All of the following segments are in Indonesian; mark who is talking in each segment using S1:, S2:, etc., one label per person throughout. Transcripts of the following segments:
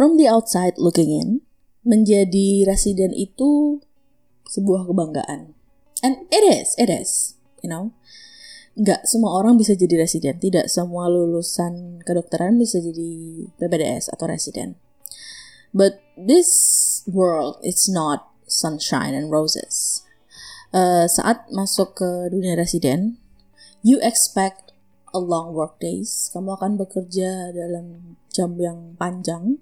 S1: from the outside looking in, menjadi residen itu sebuah kebanggaan. And it is, it is, you know. Nggak semua orang bisa jadi residen. Tidak semua lulusan kedokteran bisa jadi PPDS atau residen. But this world is not sunshine and roses. Uh, saat masuk ke dunia residen, you expect a long work days. Kamu akan bekerja dalam jam yang panjang,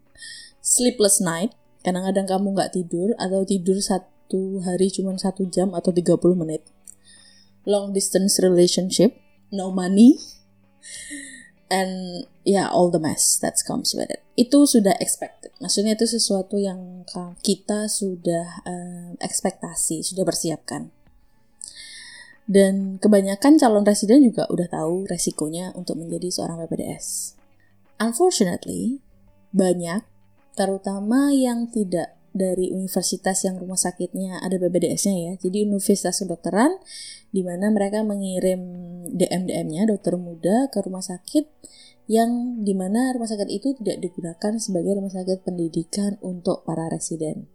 S1: sleepless night. Kadang-kadang kamu nggak tidur atau tidur satu hari cuma satu jam atau 30 menit. Long distance relationship, no money, and yeah all the mess that comes with it. Itu sudah expected. Maksudnya itu sesuatu yang kita sudah uh, ekspektasi, sudah persiapkan. Dan kebanyakan calon residen juga udah tahu resikonya untuk menjadi seorang PPDS. Unfortunately, banyak, terutama yang tidak dari universitas yang rumah sakitnya ada PPDS-nya ya. Jadi universitas kedokteran di mana mereka mengirim DM-DM-nya dokter muda ke rumah sakit yang di mana rumah sakit itu tidak digunakan sebagai rumah sakit pendidikan untuk para residen.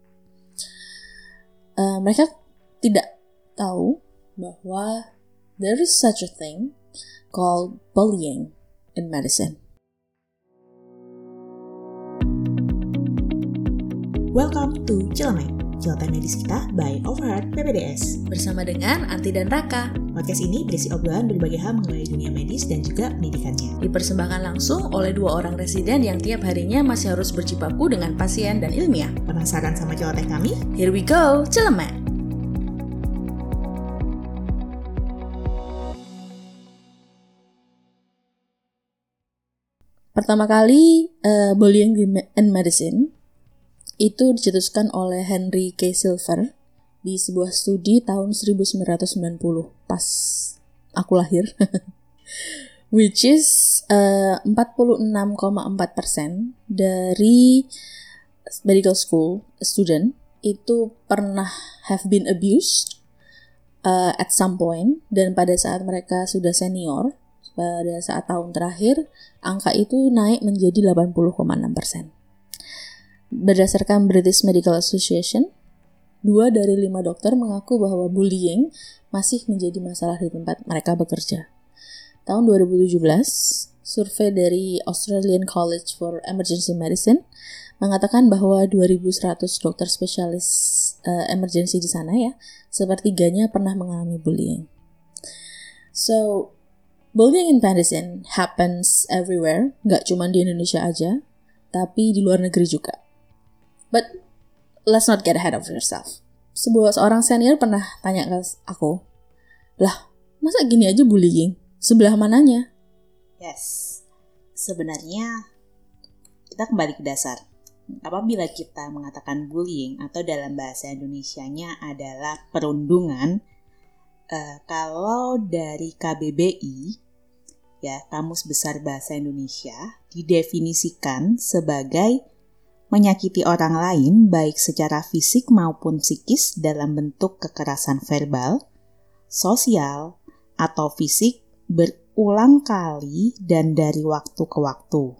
S1: Uh, mereka tidak tahu bahwa there is such a thing called bullying in medicine.
S2: Welcome to Cilemek, celotehan medis kita by Overheard PPDS.
S1: Bersama dengan Anti dan Raka.
S2: Podcast ini berisi obrolan berbagai hal mengenai dunia medis dan juga pendidikannya.
S1: Dipersembahkan langsung oleh dua orang residen yang tiap harinya masih harus berjibaku dengan pasien dan ilmiah.
S2: Penasaran sama celoteh kami?
S1: Here we go, Cilemek! Pertama kali, uh, bullying in medicine itu dicetuskan oleh Henry K. Silver di sebuah studi tahun 1990 pas aku lahir. Which is uh, 46,4% dari medical school student itu pernah have been abused uh, at some point dan pada saat mereka sudah senior pada saat tahun terakhir, angka itu naik menjadi 80,6 persen. Berdasarkan British Medical Association, dua dari lima dokter mengaku bahwa bullying masih menjadi masalah di tempat mereka bekerja. Tahun 2017, survei dari Australian College for Emergency Medicine mengatakan bahwa 2.100 dokter spesialis uh, emergency di sana ya, sepertiganya pernah mengalami bullying. So, Bullying in medicine happens everywhere, nggak cuma di Indonesia aja, tapi di luar negeri juga. But let's not get ahead of yourself. Sebuah seorang senior pernah tanya ke aku, lah masa gini aja bullying? Sebelah mananya?
S2: Yes, sebenarnya kita kembali ke dasar. Apabila kita mengatakan bullying atau dalam bahasa Indonesia-nya adalah perundungan, uh, kalau dari KBBI ya Kamus Besar Bahasa Indonesia didefinisikan sebagai menyakiti orang lain baik secara fisik maupun psikis dalam bentuk kekerasan verbal, sosial, atau fisik berulang kali dan dari waktu ke waktu.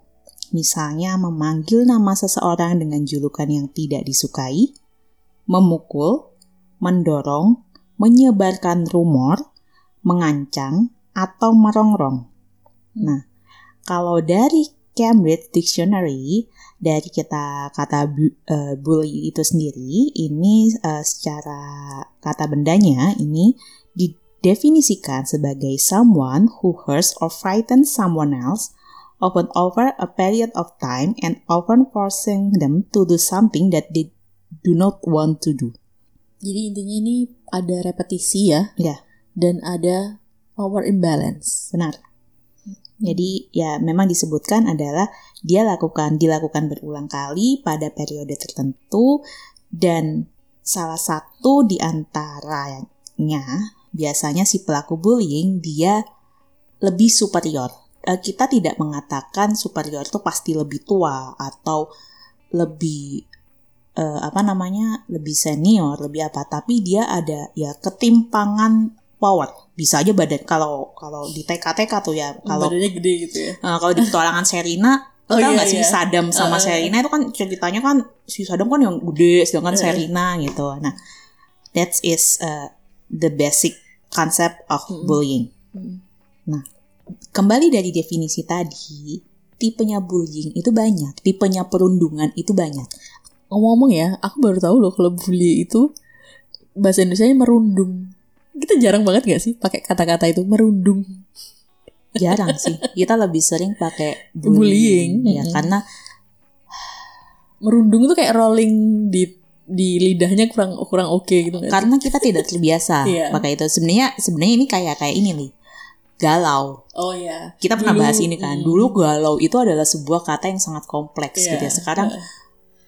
S2: Misalnya memanggil nama seseorang dengan julukan yang tidak disukai, memukul, mendorong, menyebarkan rumor, mengancam, atau merongrong. Nah, kalau dari Cambridge Dictionary dari kita kata bu, uh, bully itu sendiri ini uh, secara kata bendanya ini didefinisikan sebagai someone who hurts or frightens someone else often over a period of time and often forcing them to do something that they do not want to do.
S1: Jadi intinya ini ada repetisi ya.
S2: Ya.
S1: Dan ada power imbalance.
S2: Benar. Jadi ya memang disebutkan adalah dia lakukan dilakukan berulang kali pada periode tertentu dan salah satu di antaranya biasanya si pelaku bullying dia lebih superior. Eh, kita tidak mengatakan superior itu pasti lebih tua atau lebih uh, apa namanya lebih senior lebih apa tapi dia ada ya ketimpangan power bisa aja badan kalau kalau di TK TK tuh ya kalau
S1: badannya gede gitu ya
S2: uh, kalau di petualangan Serina
S1: Oh,
S2: Tahu
S1: iya,
S2: nggak sih
S1: iya.
S2: Sadam sama
S1: Uh,
S2: Serina itu kan ceritanya kan si Sadam kan yang gede sedangkan
S1: Uh.
S2: Serina gitu. Nah, that is uh, the basic concept of
S1: Hmm.
S2: bullying.
S1: Hmm.
S2: Kembali dari definisi tadi, tipenya bullying itu banyak, tipenya perundungan itu banyak.
S1: Ngomong-ngomong ya, aku baru tahu loh kalau bully itu bahasa Indonesia merundung. Kita jarang banget gak sih pakai kata-kata itu merundung.
S2: Jarang sih. Kita lebih sering pakai
S1: Bullying.
S2: bullying, ya
S1: Mm-mm.
S2: karena
S1: Merundung itu kayak rolling di di lidahnya kurang kurang oke gitu kan.
S2: karena kita tidak terbiasa
S1: Iya.
S2: pakai itu. Sebenarnya sebenarnya ini kayak kayak ini nih. Galau.
S1: Oh ya.
S2: Kita pernah
S1: Dulu,
S2: bahas ini kan.
S1: mm.
S2: Dulu galau itu adalah sebuah kata yang sangat kompleks
S1: Iya.
S2: gitu ya. Sekarang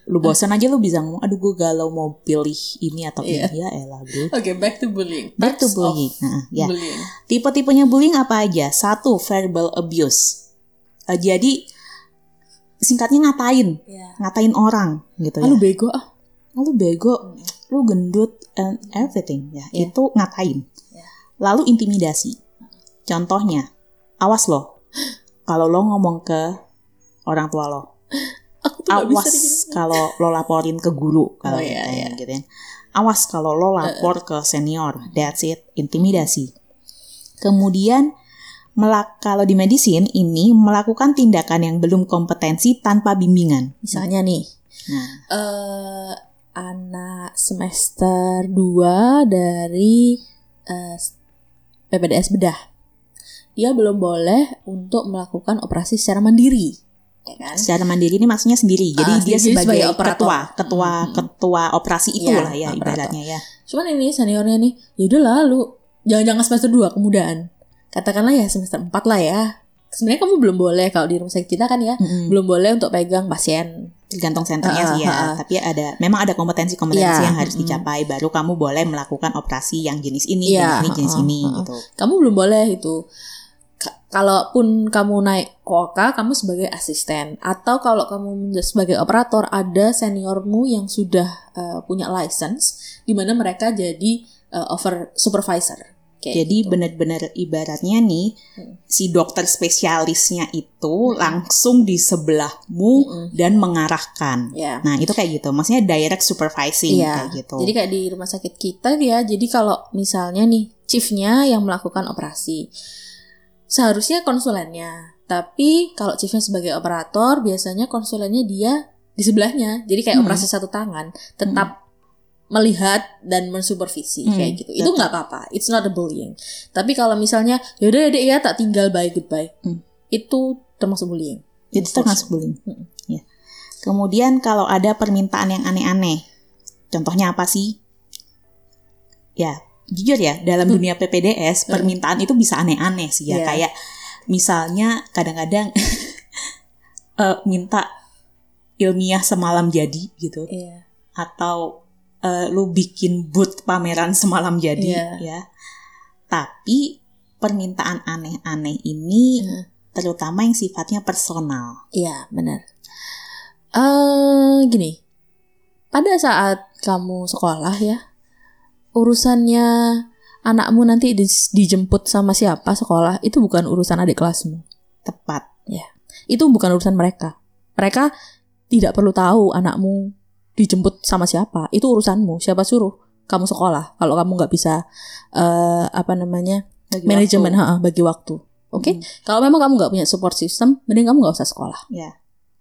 S2: lu bosan aja lu bisa ngomong, aduh gue galau mau pilih ini atau
S1: Iya.
S2: ini ya elah bro.
S1: Oke, back to bullying.
S2: Back to
S1: Types
S2: bullying. Nah, ya.
S1: bullying.
S2: Tipe-tipenya bullying apa aja? Satu, verbal abuse. Eh, jadi singkatnya ngatain,
S1: Ya.
S2: ngatain orang gitu
S1: Ah,
S2: ya.
S1: lu bego ah.
S2: Lu bego, lu gendut and everything ya.
S1: Iya.
S2: Itu ngatain.
S1: Iya.
S2: Lalu intimidasi. Contohnya, awas loh. Kalau lo ngomong ke orang tua lo,
S1: Aku tuh
S2: awas kalau lo laporin ke guru kalau
S1: Oh, iya,
S2: gitu,
S1: iya.
S2: gitu ya. Awas kalau lo lapor ke senior. That's it, intimidasi. Kemudian melak kalau di medisin ini melakukan tindakan yang belum kompetensi tanpa bimbingan.
S1: Misalnya nih,
S2: Nah,
S1: eh anak semester 2 dari eh, PPDS bedah. Dia belum boleh untuk melakukan operasi secara mandiri. Ya kan?
S2: secara mandiri ini maksudnya sendiri. Jadi
S1: Ah,
S2: dia sebagai,
S1: sebagai operator.
S2: ketua, ketua,
S1: Hmm.
S2: ketua operasi itu
S1: Iya,
S2: lah ya
S1: operator.
S2: ibaratnya ya.
S1: Cuman ini seniornya nih, ya udah lalu jangan-jangan semester 2 kemudahan. Katakanlah ya semester 4 lah ya. Sebenarnya kamu belum boleh kalau di rumah sakit kita kan ya,
S2: Mm-mm.
S1: belum boleh untuk pegang pasien.
S2: Tergantung senternya
S1: Ah,
S2: sih ya.
S1: ah, ah.
S2: Tapi ada, memang ada kompetensi-kompetensi
S1: Iya,
S2: yang harus dicapai. Baru kamu boleh melakukan operasi yang jenis ini,
S1: Iya,
S2: jenis ini, jenis
S1: ah,
S2: ini gitu.
S1: Kamu belum boleh itu. Ka- Kalaupun kamu naik koka, kamu sebagai asisten atau kalau kamu sebagai operator ada seniormu yang sudah eh, punya license di mana mereka jadi eh, over supervisor. Kayak
S2: Jadi
S1: gitu.
S2: benar-benar ibaratnya nih
S1: Hmm.
S2: si dokter spesialisnya itu
S1: Hmm.
S2: langsung di sebelahmu
S1: Mm-mm.
S2: dan mengarahkan.
S1: ya.
S2: Nah itu kayak gitu, maksudnya direct supervising
S1: Iya.
S2: kayak gitu.
S1: Jadi kayak di rumah sakit kita dia, jadi kalau misalnya nih chiefnya yang melakukan operasi, seharusnya konsulennya. Tapi kalau chiefnya sebagai operator, biasanya konsulennya dia di sebelahnya. Jadi kayak
S2: Hmm.
S1: operasi satu tangan, tetap melihat dan mensupervisi
S2: Hmm,
S1: kayak gitu. Itu nggak apa-apa. It's not a bullying. Tapi kalau misalnya yaudah deh ya tak tinggal bye goodbye,
S2: Hmm.
S1: itu termasuk bullying.
S2: itu termasuk bullying.
S1: Mm-mm.
S2: Ya. Kemudian kalau ada permintaan yang aneh-aneh, contohnya apa sih? Ya, jujur ya, dalam dunia PPDS permintaan itu bisa aneh-aneh sih ya.
S1: Iya.
S2: Kayak misalnya kadang-kadang eh, minta ilmiah semalam jadi gitu,
S1: Iya.
S2: atau eh, lu bikin booth pameran semalam jadi
S1: Iya.
S2: ya. Tapi permintaan aneh-aneh ini
S1: Iya.
S2: terutama yang sifatnya personal.
S1: Iya, benar. Eh, gini. Pada saat kamu sekolah ya, urusannya anakmu nanti di- dijemput sama siapa sekolah itu bukan urusan adik kelasmu.
S2: Tepat.
S1: Itu bukan urusan mereka. Mereka tidak perlu tahu anakmu dijemput sama siapa. Itu urusanmu. Siapa suruh kamu sekolah kalau kamu nggak bisa eh, apa namanya
S2: Bagi
S1: manajemen
S2: waktu.
S1: ha, bagi waktu. Oke.
S2: Hmm.
S1: Kalau memang kamu nggak punya support system, mending kamu nggak usah sekolah.
S2: Ya,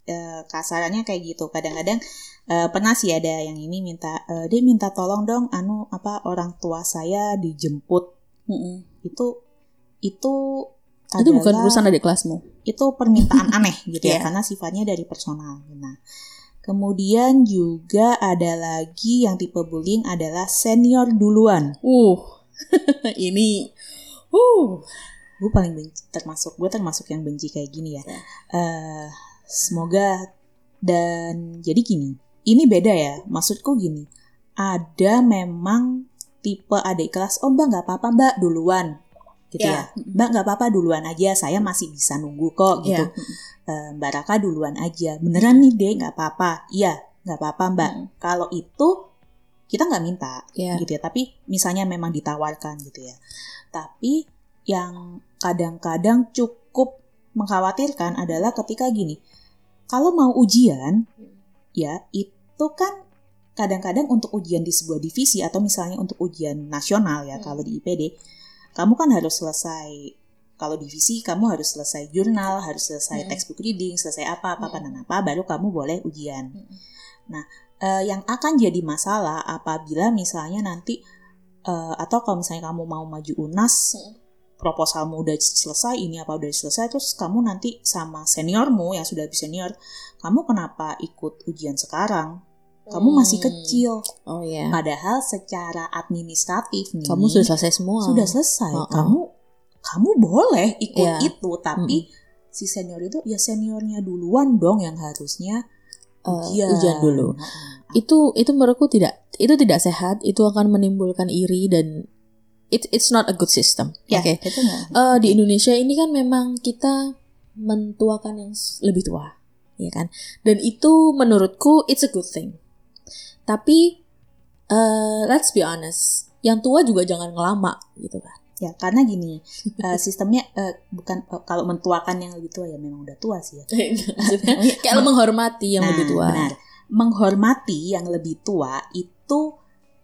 S2: eh, kasarannya kayak gitu. Kadang-kadang eh, pernah sih ada yang ini minta, eh, dia minta tolong dong, anu apa orang tua saya dijemput. Itu itu
S1: Itu bukan
S2: adalah-
S1: urusan adik kelasmu.
S2: itu permintaan aneh gitu ya
S1: Iya.
S2: karena sifatnya dari personal. Nah, kemudian juga ada lagi yang tipe bullying adalah senior duluan.
S1: Uh, ini, uh,
S2: Gue paling benci termasuk gue termasuk yang benci kayak gini ya.
S1: Ya.
S2: Eh, semoga dan jadi gini. Ini beda ya. Maksudku gini. Ada memang tipe adik kelas. Oh mbak nggak apa-apa mbak duluan. Gitu ya.
S1: Ya.
S2: Mbak nggak apa-apa duluan aja. Saya masih bisa nunggu kok gitu.
S1: ya.
S2: Eh, Mbak Raka duluan aja. Beneran nih deh nggak apa-apa. Iya nggak apa-apa mbak.
S1: Mm.
S2: Kalau itu kita nggak minta
S1: Ya.
S2: gitu ya. Tapi misalnya memang ditawarkan gitu ya. Tapi yang kadang-kadang cukup mengkhawatirkan adalah ketika gini, kalau mau ujian ya itu kan kadang-kadang untuk ujian di sebuah divisi atau misalnya untuk ujian nasional ya
S1: Hmm.
S2: kalau di IPD kamu kan harus selesai kalau divisi kamu harus selesai jurnal harus selesai
S1: Hmm.
S2: textbook reading selesai apa apa apa
S1: Hmm.
S2: dan apa baru kamu boleh ujian
S1: Hmm.
S2: Eh, yang akan jadi masalah apabila misalnya nanti eh, atau kalau misalnya kamu mau maju unas
S1: Hmm.
S2: Proposalmu udah selesai ini apa udah selesai terus kamu nanti sama seniormu yang sudah lebih senior kamu kenapa ikut ujian sekarang kamu masih
S1: Hmm.
S2: kecil
S1: Oh ya.
S2: padahal secara administratif nih
S1: Kamu sudah selesai semua.
S2: sudah selesai
S1: Oh, oh.
S2: kamu kamu boleh ikut
S1: Iya.
S2: itu tapi si senior itu ya seniornya duluan dong yang harusnya
S1: Eh,
S2: ujian,
S1: ujian dulu.
S2: Heeh.
S1: Itu itu menurutku tidak itu tidak sehat. Itu akan menimbulkan iri dan it, it's not a good system.
S2: ya
S1: Oke.
S2: nggak
S1: Eh, di Indonesia ini kan memang kita mentuakan yang lebih tua, ya kan? Dan itu menurutku it's a good thing. Tapi eh, let's be honest, yang tua juga jangan ngelama gitu kan.
S2: Ya, karena gini, eh, sistemnya eh, bukan eh, kalau mentuakan yang lebih tua ya memang udah tua sih ya.
S1: Kayak menghormati yang
S2: Nah,
S1: lebih tua.
S2: Benar. Menghormati yang lebih tua itu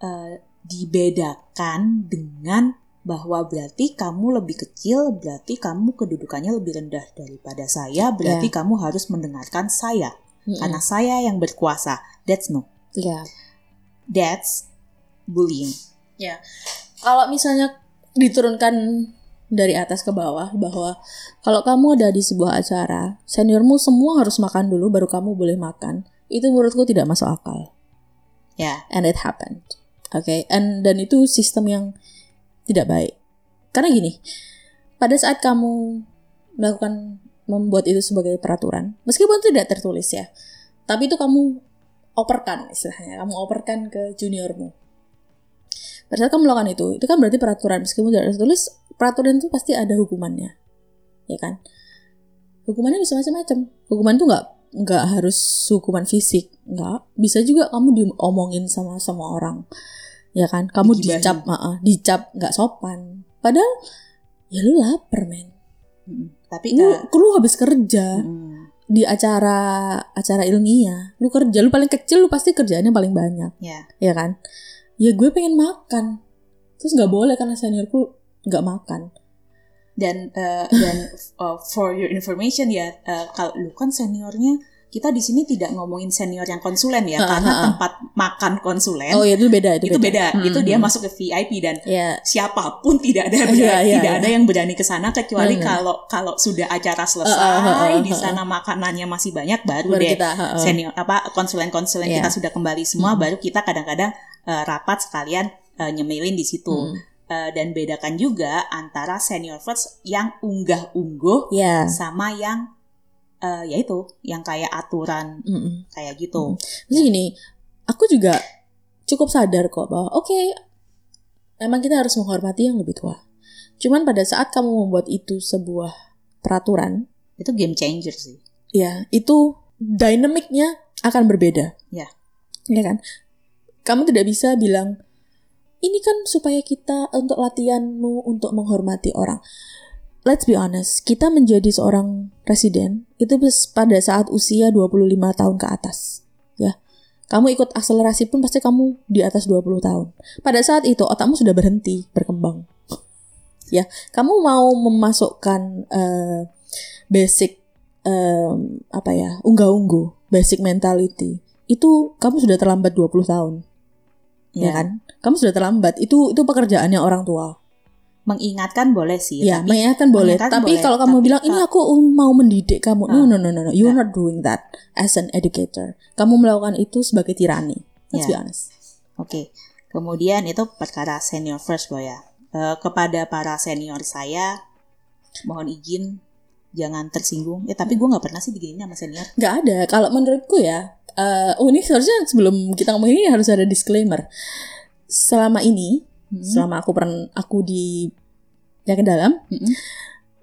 S2: eh, dibedakan dengan bahwa berarti kamu lebih kecil, berarti kamu kedudukannya lebih rendah daripada saya, berarti
S1: Ya.
S2: kamu harus mendengarkan saya.
S1: Mm-mm.
S2: Karena saya yang berkuasa. That's no.
S1: ya.
S2: That's bullying.
S1: Kalau misalnya diturunkan dari atas ke bawah bahwa kalau kamu ada di sebuah acara, seniormu semua harus makan dulu baru kamu boleh makan. Itu menurutku tidak masuk akal.
S2: Ya,
S1: And it happened. Oke, and dan itu sistem yang tidak baik. Karena gini, pada saat kamu melakukan membuat itu sebagai peraturan, meskipun itu tidak tertulis ya, tapi itu kamu operkan istilahnya, kamu operkan ke juniormu. Pada saat kamu melakukan itu, itu kan berarti peraturan meskipun tidak tertulis, peraturan itu pasti ada hukumannya, ya kan? Hukumannya bisa macam-macam. Hukuman itu nggak nggak harus hukuman fisik, nggak. Bisa juga kamu diomongin sama semua orang, ya kan? Kamu
S2: Digibahin.
S1: dicap, maaf, dicap nggak sopan. Padahal ya lu lapar men,
S2: tapi
S1: lu,
S2: eh,
S1: lu habis kerja
S2: mm,
S1: di acara acara ilmiah, lu kerja, lu paling kecil, lu pasti kerjaannya paling banyak,
S2: ya.
S1: ya kan? Ya gue pengen makan, terus nggak boleh karena seniorku nggak makan.
S2: dan eh, dan uh, for your information ya eh, kalau lu kan seniornya kita di sini tidak ngomongin senior yang konsulen ya
S1: Ha,
S2: karena
S1: ha, ha.
S2: tempat makan konsulen
S1: Oh ya itu beda, itu,
S2: itu beda
S1: Hmm,
S2: itu dia
S1: hmm.
S2: masuk ke VIP dan
S1: Ya,
S2: siapa pun tidak ada
S1: Iya,
S2: berani-
S1: iya,
S2: tidak
S1: iya.
S2: ada yang berani ke sana kecuali
S1: Hmm.
S2: kalau kalau sudah acara
S1: Uh, uh, uh,
S2: selesai
S1: uh,
S2: di
S1: uh.
S2: sana makanannya masih banyak baru,
S1: baru
S2: deh
S1: kita. ha, ha.
S2: senior apa konsulen-konsulen
S1: Iya.
S2: kita sudah kembali semua
S1: Hmm.
S2: baru kita kadang-kadang eh, rapat sekalian eh, nyemilin di situ
S1: Hmm.
S2: Eh, dan bedakan juga antara senior first yang unggah-ungguh
S1: Ya.
S2: sama yang eh yaitu yang kayak aturan
S1: Mm-mm.
S2: kayak gitu.
S1: Terus gini, aku juga cukup sadar kok bahwa oke, memang kita harus menghormati yang lebih tua. Cuman pada saat kamu membuat itu sebuah peraturan,
S2: Itu game changer sih.
S1: ya itu dinamiknya akan berbeda.
S2: Ya.
S1: Ya kan? Kamu tidak bisa bilang ini kan supaya kita untuk latihanmu untuk menghormati orang. Let's be honest, kita menjadi seorang presiden itu pada saat usia 25 tahun ke atas. Ya. Kamu ikut akselerasi pun pasti kamu di atas 20 tahun. Pada saat itu otakmu sudah berhenti berkembang. Ya, kamu mau memasukkan eh, basic em, apa ya unggah-ungguh basic mentality itu kamu sudah terlambat 20 tahun ya, kan kamu sudah terlambat itu itu pekerjaannya orang tua
S2: Mengingatkan boleh sih,
S1: ya
S2: tapi
S1: mengingatkan boleh
S2: mengingatkan
S1: tapi
S2: boleh,
S1: kalau kamu
S2: tapi
S1: bilang ini aku mau mendidik kamu no
S2: Ah.
S1: no no no no you're not doing that as an educator kamu melakukan itu sebagai tirani let's be
S2: Ya.
S1: honest
S2: Oke. Kemudian itu perkara senior first boy ya. Eh, kepada para senior saya mohon izin jangan tersinggung. Eh tapi gue nggak pernah sih diginiin sama senior.
S1: nggak ada kalau menurutku ya eh, oh ini seharusnya sebelum kita ngomong ini harus ada disclaimer selama ini
S2: Hmm.
S1: selama aku pernah aku di yang ke dalam
S2: Mm-mm.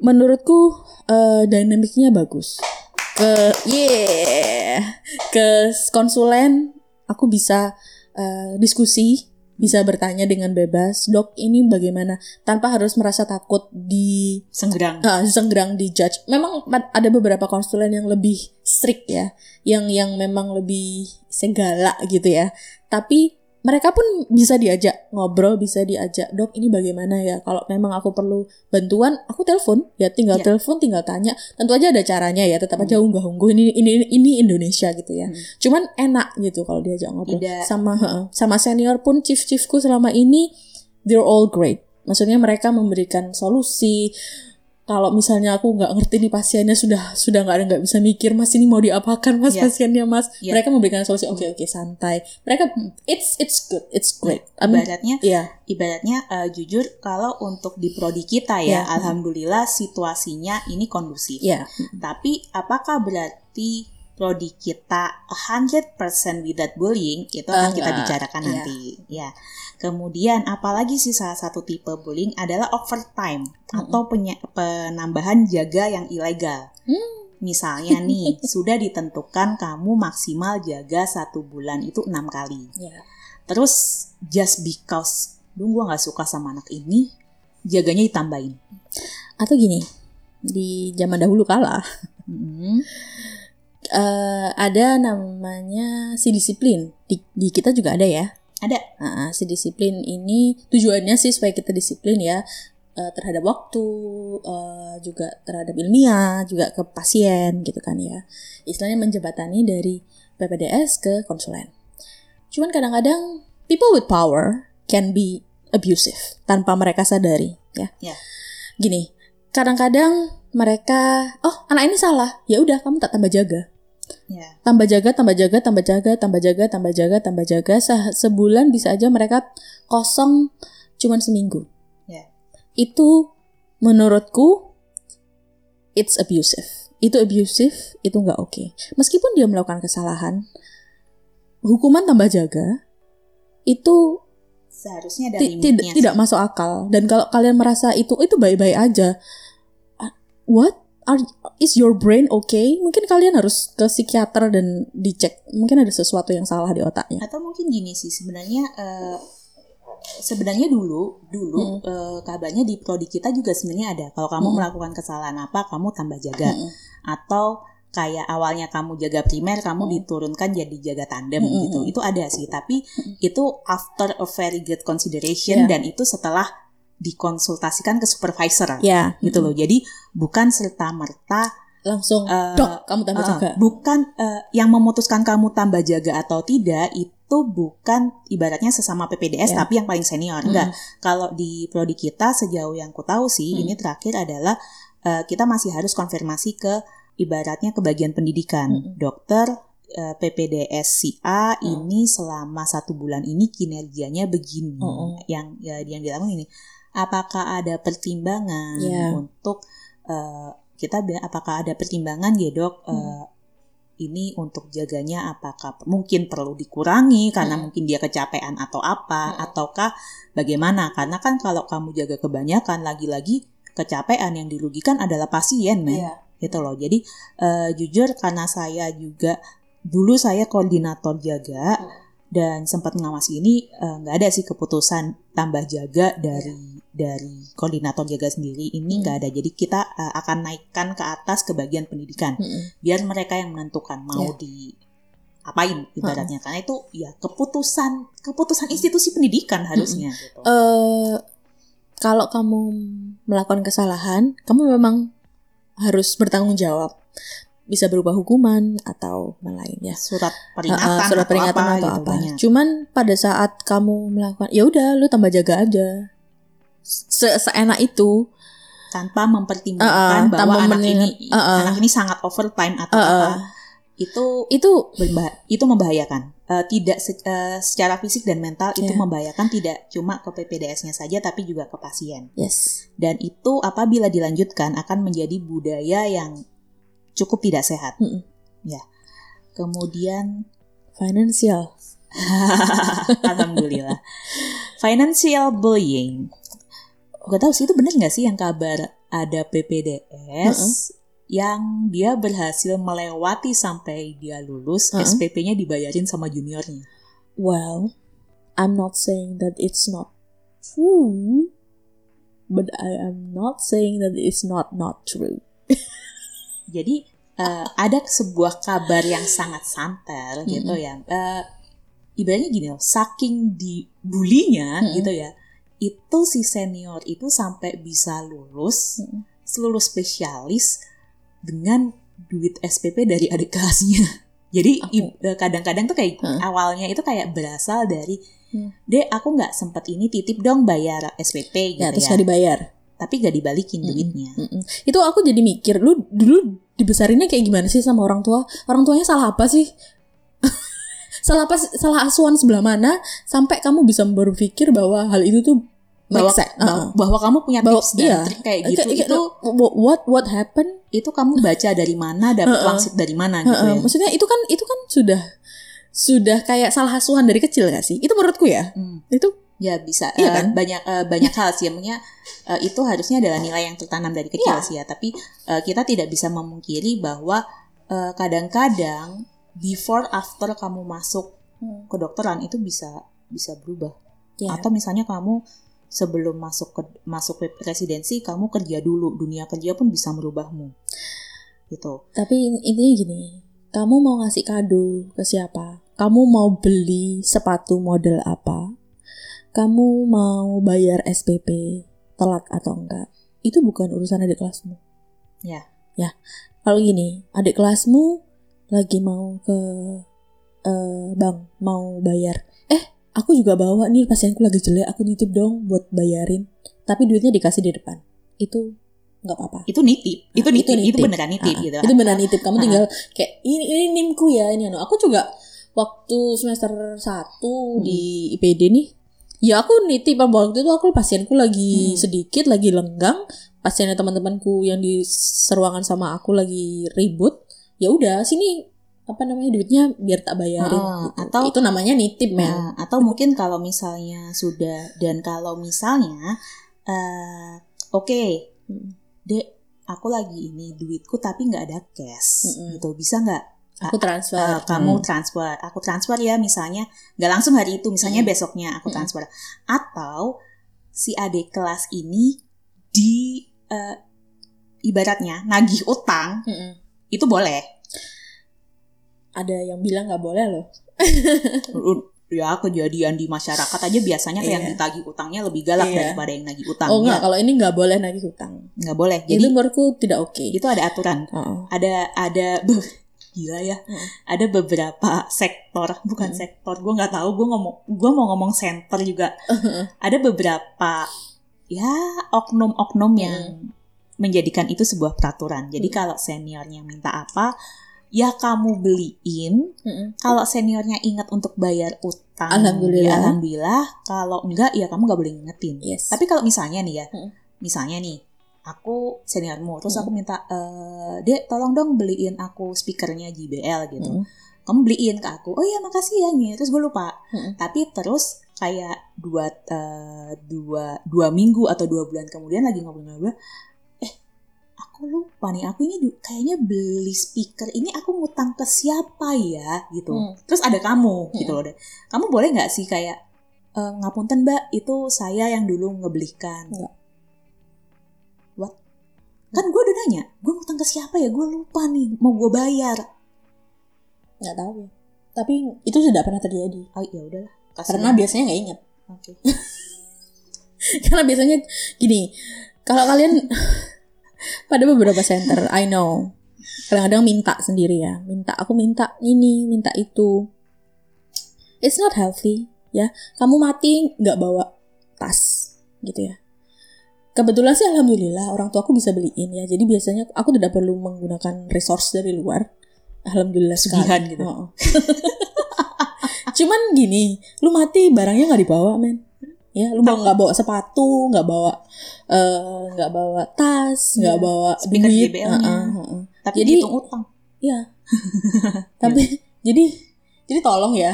S1: menurutku eh, dinamiknya bagus ke yeah ke konsulen aku bisa eh, diskusi bisa bertanya dengan bebas, dok ini bagaimana, tanpa harus merasa takut di
S2: Senggerang.
S1: uh, senggerang di judge. Memang ada beberapa konsulen yang lebih strict ya, yang yang memang lebih segala gitu ya. Tapi mereka pun bisa diajak ngobrol, bisa diajak dok ini bagaimana ya. Kalau memang aku perlu bantuan, aku telepon ya tinggal
S2: Ya.
S1: telepon, tinggal tanya. Tentu aja ada caranya ya, tetap aja
S2: Hmm.
S1: unggah-ungguh ini ini ini Indonesia gitu ya.
S2: Hmm.
S1: Cuman enak gitu kalau diajak ngobrol.
S2: Tidak.
S1: Sama sama senior pun chief-chiefku selama ini they're all great. Maksudnya mereka memberikan solusi. Kalau misalnya aku nggak ngerti nih pasiennya sudah sudah nggak ada nggak bisa mikir mas ini mau diapakan mas
S2: Iya.
S1: pasiennya mas
S2: Iya.
S1: mereka memberikan solusi oke oke santai mereka it's it's good it's great I mean,
S2: Ibaratnya
S1: iya
S2: ibaratnya eh, jujur kalau untuk di prodi kita ya,
S1: Ya.
S2: alhamdulillah situasinya ini kondusif.
S1: iya
S2: Tapi apakah berarti prodi kita 100% without bullying itu akan kita
S1: Enggak,
S2: bicarakan
S1: iya.
S2: nanti. Ya. Kemudian apalagi sih salah satu tipe bullying adalah overtime atau penya- penambahan jaga yang ilegal.
S1: Hmm.
S2: Misalnya nih sudah ditentukan kamu maksimal jaga satu bulan itu enam kali.
S1: iya
S2: Terus just because lu gua nggak suka sama anak ini, jaganya ditambahin.
S1: atau gini di zaman dahulu kala
S2: Mm-mm.
S1: Eh, ada namanya si disiplin di, di kita juga ada ya
S2: Ada.
S1: Nah, si disiplin ini tujuannya sih supaya kita disiplin ya eh, terhadap waktu, eh, juga terhadap ilmiah, juga ke pasien gitu kan ya. Istilahnya menjembatani dari PPDS ke konsulen. Cuman kadang-kadang people with power can be abusive tanpa mereka sadari ya.
S2: Ya.
S1: Gini, kadang-kadang mereka, oh anak ini salah, ya udah kamu tak tambah jaga
S2: Ya.
S1: tambah jaga, tambah jaga, tambah jaga, tambah jaga, tambah jaga, tambah jaga. Se- sebulan bisa aja mereka kosong cuman seminggu.
S2: Ya.
S1: Itu menurutku it's abusive. Itu abusive, itu nggak oke. Meskipun dia melakukan kesalahan, hukuman tambah jaga itu
S2: Seharusnya ada
S1: tidak
S2: limitnya.
S1: tidak
S2: sih.
S1: masuk akal. Dan kalau kalian merasa itu itu baik-baik aja, what are is your brain okay? Mungkin kalian harus ke psikiater dan dicek. Mungkin ada sesuatu yang salah di otaknya.
S2: Atau mungkin gini sih sebenarnya eh, sebenarnya dulu dulu
S1: Hmm.
S2: eh, kabarnya di prodi kita juga sebenarnya ada. Kalau kamu
S1: Hmm.
S2: melakukan kesalahan apa, kamu tambah jaga.
S1: Mm-mm.
S2: Atau kayak awalnya kamu jaga primer, kamu
S1: Hmm.
S2: diturunkan jadi jaga tandem
S1: Mm-mm.
S2: gitu. Itu ada sih, tapi itu after a very good consideration
S1: Yeah.
S2: dan itu setelah dikonsultasikan ke supervisor.
S1: Ya,
S2: Gitu loh. Jadi bukan serta merta
S1: langsung
S2: Eh,
S1: dok kamu tambah
S2: Uh,
S1: jaga.
S2: bukan uh, yang memutuskan kamu tambah jaga atau tidak itu bukan ibaratnya sesama PPDS
S1: Ya.
S2: tapi yang paling senior enggak kalau di prodi kita sejauh yang ku tahu sih
S1: Mm.
S2: ini terakhir adalah uh, kita masih harus konfirmasi ke ibaratnya ke bagian pendidikan
S1: Mm-mm.
S2: dokter uh, PPDS si A
S1: Mm.
S2: ini selama satu bulan ini kinerjanya begini
S1: Mm-mm.
S2: yang ya, yang dilakukan ini apakah ada pertimbangan
S1: Ya.
S2: untuk uh, kita bilang apakah ada pertimbangan ya dok
S1: Hmm.
S2: uh, ini untuk jaganya apakah mungkin perlu dikurangi karena
S1: Hmm.
S2: mungkin dia kecapean atau apa
S1: Hmm.
S2: ataukah bagaimana karena kan kalau kamu jaga kebanyakan lagi-lagi kecapean yang dirugikan adalah pasien men
S1: Iya.
S2: Gitu loh jadi eh, jujur karena saya juga dulu saya koordinator jaga
S1: Hmm.
S2: dan sempat ngawasi ini eh, nggak ada sih keputusan tambah jaga dari dari koordinator jaga sendiri ini
S1: Hmm.
S2: nggak ada jadi kita eh, akan naikkan ke atas ke bagian pendidikan
S1: Mm-mm.
S2: biar mereka yang menentukan mau
S1: Ya.
S2: di apain ibaratnya karena itu ya keputusan keputusan institusi pendidikan harusnya gitu.
S1: Eh, kalau kamu melakukan kesalahan, kamu memang harus bertanggung jawab. Bisa berubah hukuman atau yang lain ya.
S2: surat peringatan
S1: uh, surat
S2: atau
S1: peringatan
S2: apa,
S1: atau
S2: gitu
S1: apa.
S2: banyak.
S1: Cuman pada saat kamu melakukan, ya udah, lu tambah jaga aja. Se Seenak itu.
S2: tanpa mempertimbangkan
S1: Uh, uh,
S2: bahwa
S1: tanpa
S2: anak ini
S1: uh, uh.
S2: anak ini sangat overtime atau
S1: Uh, uh.
S2: apa itu
S1: Itu
S2: itu membahayakan Eh, tidak se- eh, secara fisik dan mental itu
S1: Ya.
S2: membahayakan tidak cuma ke PPDS-nya saja tapi juga ke pasien
S1: yes.
S2: dan itu apabila dilanjutkan akan menjadi budaya yang cukup tidak sehat
S1: Mm-mm.
S2: ya kemudian
S1: Financial.
S2: alhamdulillah financial bullying gak tahu sih itu bener nggak sih yang kabar ada PPDS yang dia berhasil melewati sampai dia lulus
S1: Uh-uh.
S2: SPP-nya dibayarin sama juniornya
S1: Well, I'm not saying that it's not true, but I am not saying that it's not not true.
S2: Jadi eh, ada sebuah kabar yang sangat santer gitu ya. Eh, ibaratnya gini loh, saking dibulinya
S1: Mm-mm.
S2: gitu ya. Itu si senior itu sampai bisa lulus
S1: Mm-mm.
S2: seluruh spesialis dengan duit SPP dari adik kelasnya. Jadi eh, kadang-kadang tuh kayak
S1: Hah?
S2: awalnya itu kayak berasal dari
S1: Hmm.
S2: Dek, aku nggak sempet ini titip dong bayar SPP gitu
S1: Ya,
S2: ya.
S1: terus nggak dibayar.
S2: Tapi gak dibalikin
S1: Mm-mm.
S2: duitnya.
S1: Mm-mm. Itu aku jadi mikir, lu dulu dibesarinnya kayak gimana sih sama orang tua? Orang tuanya salah apa sih? salah apa? Salah asuhan sebelah mana sampai kamu bisa berpikir bahwa hal itu tuh
S2: bahwa,
S1: sense.
S2: bahwa, bahwa kamu punya
S1: Bahwa-
S2: tips dan
S1: iya.
S2: trik kayak gitu
S1: kayak-
S2: itu
S1: what what happened?
S2: itu kamu baca dari mana dapat
S1: Heeh.
S2: wangsit dari mana gitu
S1: Heeh,
S2: ya
S1: Maksudnya itu kan itu kan sudah sudah kayak salah asuhan dari kecil gak sih? Itu menurutku ya.
S2: Hmm.
S1: Itu
S2: ya bisa
S1: Iya kan?
S2: banyak eh, banyak hal sih emangnya eh, itu harusnya adalah nilai yang tertanam dari kecil
S1: Iya.
S2: sih ya tapi eh, kita tidak bisa memungkiri bahwa eh, kadang-kadang before after kamu masuk kedokteran itu bisa bisa berubah
S1: ya.
S2: atau misalnya kamu sebelum masuk ke masuk ke residensi kamu kerja dulu dunia kerja pun bisa merubahmu gitu
S1: Tapi intinya gini, kamu mau ngasih kado ke siapa? Kamu mau beli sepatu model apa? Kamu mau bayar SPP telat atau enggak? Itu bukan urusan adik kelasmu.
S2: Ya.
S1: Ya. Kalau gini, adik kelasmu lagi mau ke eh, bank, mau bayar. Eh, aku juga bawa nih pasienku lagi jelek, aku nitip dong buat bayarin. Tapi duitnya dikasih di depan. Itu nggak apa-apa.
S2: itu nitip itu
S1: Nah,
S2: nitip itu,
S1: nitip.
S2: beneran nitip
S1: Ah,
S2: gitu
S1: Itu benar nitip. Kamu
S2: Ah.
S1: tinggal kayak ini ini nimku ya ini anu. Aku juga waktu semester 1
S2: Hmm.
S1: di IPD nih. Ya aku nitip waktu itu aku pasienku lagi
S2: Hmm.
S1: sedikit lagi lenggang. Pasiennya teman-temanku yang di seruangan sama aku lagi ribut. Ya udah sini apa namanya duitnya biar tak bayarin
S2: Ah,
S1: gitu.
S2: atau-
S1: itu namanya nitip men.
S2: Nah, atau mungkin kalau misalnya sudah dan kalau misalnya eh oke
S1: Hmm.
S2: dek aku lagi ini duitku tapi nggak ada cash
S1: Mm-mm.
S2: gitu bisa nggak
S1: aku transfer.
S2: eh, kamu
S1: Hmm.
S2: transfer aku transfer ya misalnya nggak langsung hari itu misalnya
S1: Mm-mm.
S2: besoknya aku
S1: Mm-mm.
S2: transfer atau si adik kelas ini di eh, ibaratnya nagih utang
S1: Mm-mm.
S2: itu boleh
S1: Ada yang bilang nggak boleh loh.
S2: ya kejadian di masyarakat aja biasanya kayak yang
S1: Iya.
S2: ditagih utangnya lebih galak
S1: Iya.
S2: daripada yang nagih utang
S1: Oh enggak, kalau ini nggak boleh nagih hutang.
S2: nggak boleh
S1: Jadi itu menurutku tidak oke.
S2: itu ada aturan
S1: Heeh.
S2: ada ada gila ya
S1: Mm.
S2: ada beberapa sektor bukan
S1: Mm.
S2: sektor gue nggak tahu gue ngomong gue mau ngomong center juga ada beberapa ya oknum-oknum yang menjadikan itu sebuah peraturan jadi
S1: Mm.
S2: kalau seniornya minta apa ya kamu beliin
S1: Mm-mm.
S2: kalau seniornya ingat untuk bayar utang
S1: Alhamdulillah.
S2: ya alhamdulillah kalau enggak ya kamu nggak boleh ngingetin
S1: Yes.
S2: tapi kalau misalnya nih ya, misalnya nih, aku seniormu, terus aku minta, eh, dek tolong dong beliin aku speakernya JBL gitu.
S1: Mm.
S2: Kamu beliin ke aku, oh iya makasih ya nih, terus gue lupa. Tapi terus kayak dua, eh, dua, dua minggu atau dua bulan kemudian lagi ngobrol-ngobrol, aku lupa nih, aku ini kayaknya beli speaker ini aku ngutang ke siapa ya gitu.
S1: Mm.
S2: Terus ada kamu gitu
S1: Mm.
S2: loh deh. Kamu boleh nggak sih kayak "Eh, ngapunten mbak itu saya yang dulu ngebelikan.
S1: Nggak.
S2: What? Kan gue udah nanya, gue ngutang ke siapa ya? Gue lupa nih, mau gue bayar.
S1: nggak tahu ya. Tapi itu sudah pernah terjadi.
S2: Oh ya udahlah.
S1: Karena biasanya nggak ingat.
S2: Oke.
S1: Karena biasanya gini, kalau kalian pada beberapa center, I know, kadang-kadang minta sendiri ya, minta aku minta ini, minta itu. It's not healthy, ya. Kamu mati nggak bawa tas, gitu ya. Kebetulan sih alhamdulillah orang tuaku bisa beliin ya. Jadi biasanya aku tidak perlu menggunakan resource dari luar. Alhamdulillah sekali.
S2: Sugihan gitu.
S1: Oh. Cuman gini, lu mati barangnya nggak dibawa men. Ya, lu bawa nggak bawa sepatu, nggak bawa eh, nggak bawa tas, nggak
S2: Iya.
S1: bawa
S2: Speaker
S1: duit.
S2: JBL-nya.
S1: Heeh, heeh.
S2: Tapi
S1: Jadi-
S2: utang.
S1: Iya. Tapi jadi jadi tolong ya.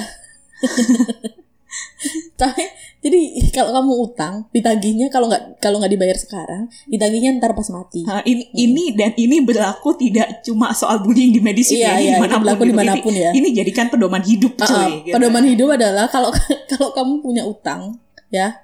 S1: Tapi jadi kalau kamu utang ditagihnya kalau nggak kalau nggak dibayar sekarang ditagihnya ntar pas mati.
S2: Nah, ini, ini dan ini berlaku tidak cuma soal bullying di medis
S1: Iya
S2: ya, ini
S1: iya di
S2: mana pun
S1: berlaku
S2: gitu.
S1: di mana pun ya.
S2: Ini, ini jadikan pedoman hidup
S1: Ah,
S2: cuy.
S1: ah,
S2: gitu.
S1: pedoman hidup adalah kalau kalau kamu punya utang ya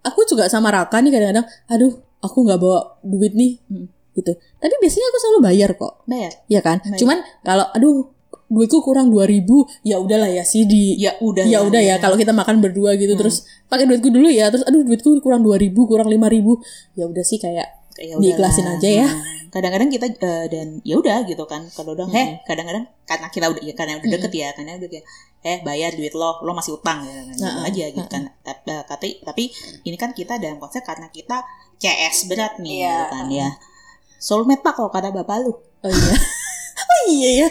S1: aku juga sama Raka nih kadang-kadang aduh aku nggak bawa duit nih
S2: Hmm.
S1: gitu tapi biasanya aku selalu bayar kok
S2: bayar
S1: ya kan
S2: Baik.
S1: cuman kalau aduh duitku kurang 2000 ya udahlah ya sih di
S2: ya udah
S1: ya udah ya kalau kita makan berdua gitu
S2: Hmm.
S1: terus pakai duitku dulu ya terus aduh duitku kurang 2000 kurang 5000 ya udah sih kayak
S2: ya
S1: diikhlasin
S2: udahlah.
S1: aja ya.
S2: Hmm. kadang-kadang kita eh, dan ya udah gitu kan kalau udah
S1: Hmm.
S2: eh kadang-kadang karena kita udah ya karena udah deket ya karena udah kayak eh bayar duit lo lo masih utang gitu, kan, gitu
S1: Heeh,
S2: aja gitu kan. Tapi, tapi tapi ini kan kita dalam konsep karena kita CS berat nih
S1: Iya.
S2: gitu kan ya. soulmate pak kalau kata bapak lu.
S1: Oh iya. Oh iya ya.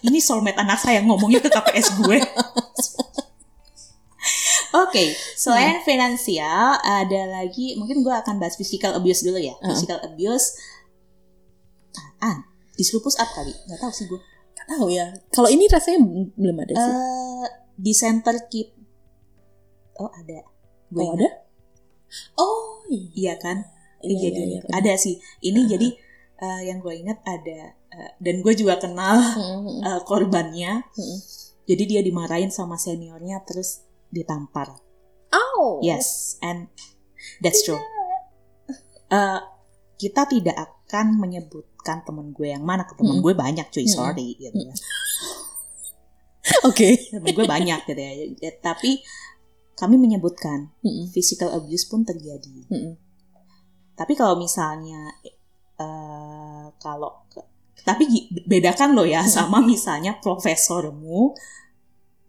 S2: Ini soulmate anak saya ngomongnya ke KPS gue. Oke, selain finansial ada lagi mungkin gue akan bahas physical abuse dulu ya.
S1: Uh-uh.
S2: Physical abuse, ah, dislupus up kali, nggak tahu sih gue.
S1: Tahu ya kalau ini rasanya belum ada sih
S2: Eh, di center kit, oh ada, gue
S1: oh ada oh iya
S2: iya kan?
S1: iya,
S2: Iya,
S1: iya,
S2: jadi
S1: iya, benar.
S2: ada sih. Ini jadi eh, yang gue ingat ada eh, dan gue juga kenal
S1: hmm,
S2: eh, korbannya.
S1: hmm.
S2: Jadi dia dimarahin sama seniornya terus ditampar.
S1: oh
S2: Yes, and that's true. Eh, kita tidak akan menyebutkan temen gue yang mana ke temen
S1: Mm-mm.
S2: gue banyak cuy
S1: Mm-mm.
S2: sorry gitu ya.
S1: oke
S2: temen gue banyak gitu ya Ya, tapi kami menyebutkan
S1: Hmm,
S2: physical abuse pun terjadi
S1: hmm, hmm.
S2: tapi kalau misalnya eh kalau tapi bedakan lo ya
S1: Mm.
S2: sama misalnya profesormu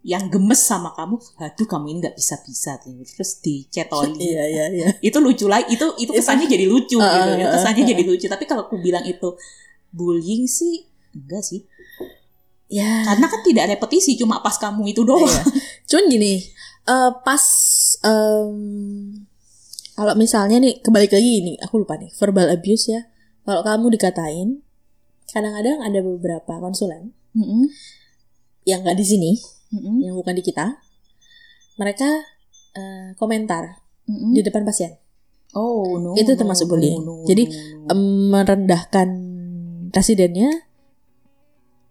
S2: yang gemes sama kamu, aduh kamu ini nggak bisa bisa terus dicetoli
S1: iya iya iya.
S2: Itu lucu lah itu itu kesannya jadi lucu
S1: Uh,
S2: gitu. Ya
S1: uh,
S2: kesannya
S1: uh,
S2: jadi lucu. Tapi kalau aku bilang itu bullying sih enggak sih.
S1: Ya.
S2: Karena kan tidak repetisi cuma pas kamu itu doang.
S1: Iya. Cuman gini, eh, pas em, kalau misalnya nih kembali lagi ini, aku lupa nih verbal abuse ya. Kalau kamu dikatain, kadang-kadang ada beberapa konsulen
S2: Mm-mm.
S1: yang nggak di sini,
S2: Mm-mm.
S1: yang bukan di kita, mereka eh, komentar
S2: Mm-mm.
S1: di depan pasien,
S2: oh no
S1: Itu
S2: no,
S1: termasuk
S2: no,
S1: bullying.
S2: no,
S1: Jadi,
S2: no, no.
S1: merendahkan residennya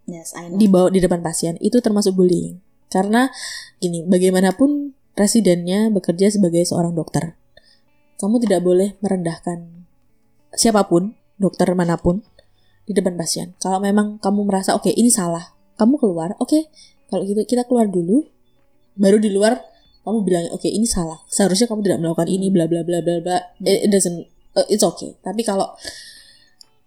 S2: yes I know
S1: di bawah di depan pasien itu termasuk bullying. Karena gini, bagaimanapun residennya bekerja sebagai seorang dokter. Kamu tidak boleh merendahkan siapa pun, dokter mana pun di depan pasien. Kalau memang kamu merasa oke ini salah, kamu keluar. Oke, kalau gitu kita keluar dulu. Baru di luar kamu bilang oke ini salah. Seharusnya kamu tidak melakukan ini bla bla bla bla bla. It, it doesn't uh, it's okay. Tapi kalau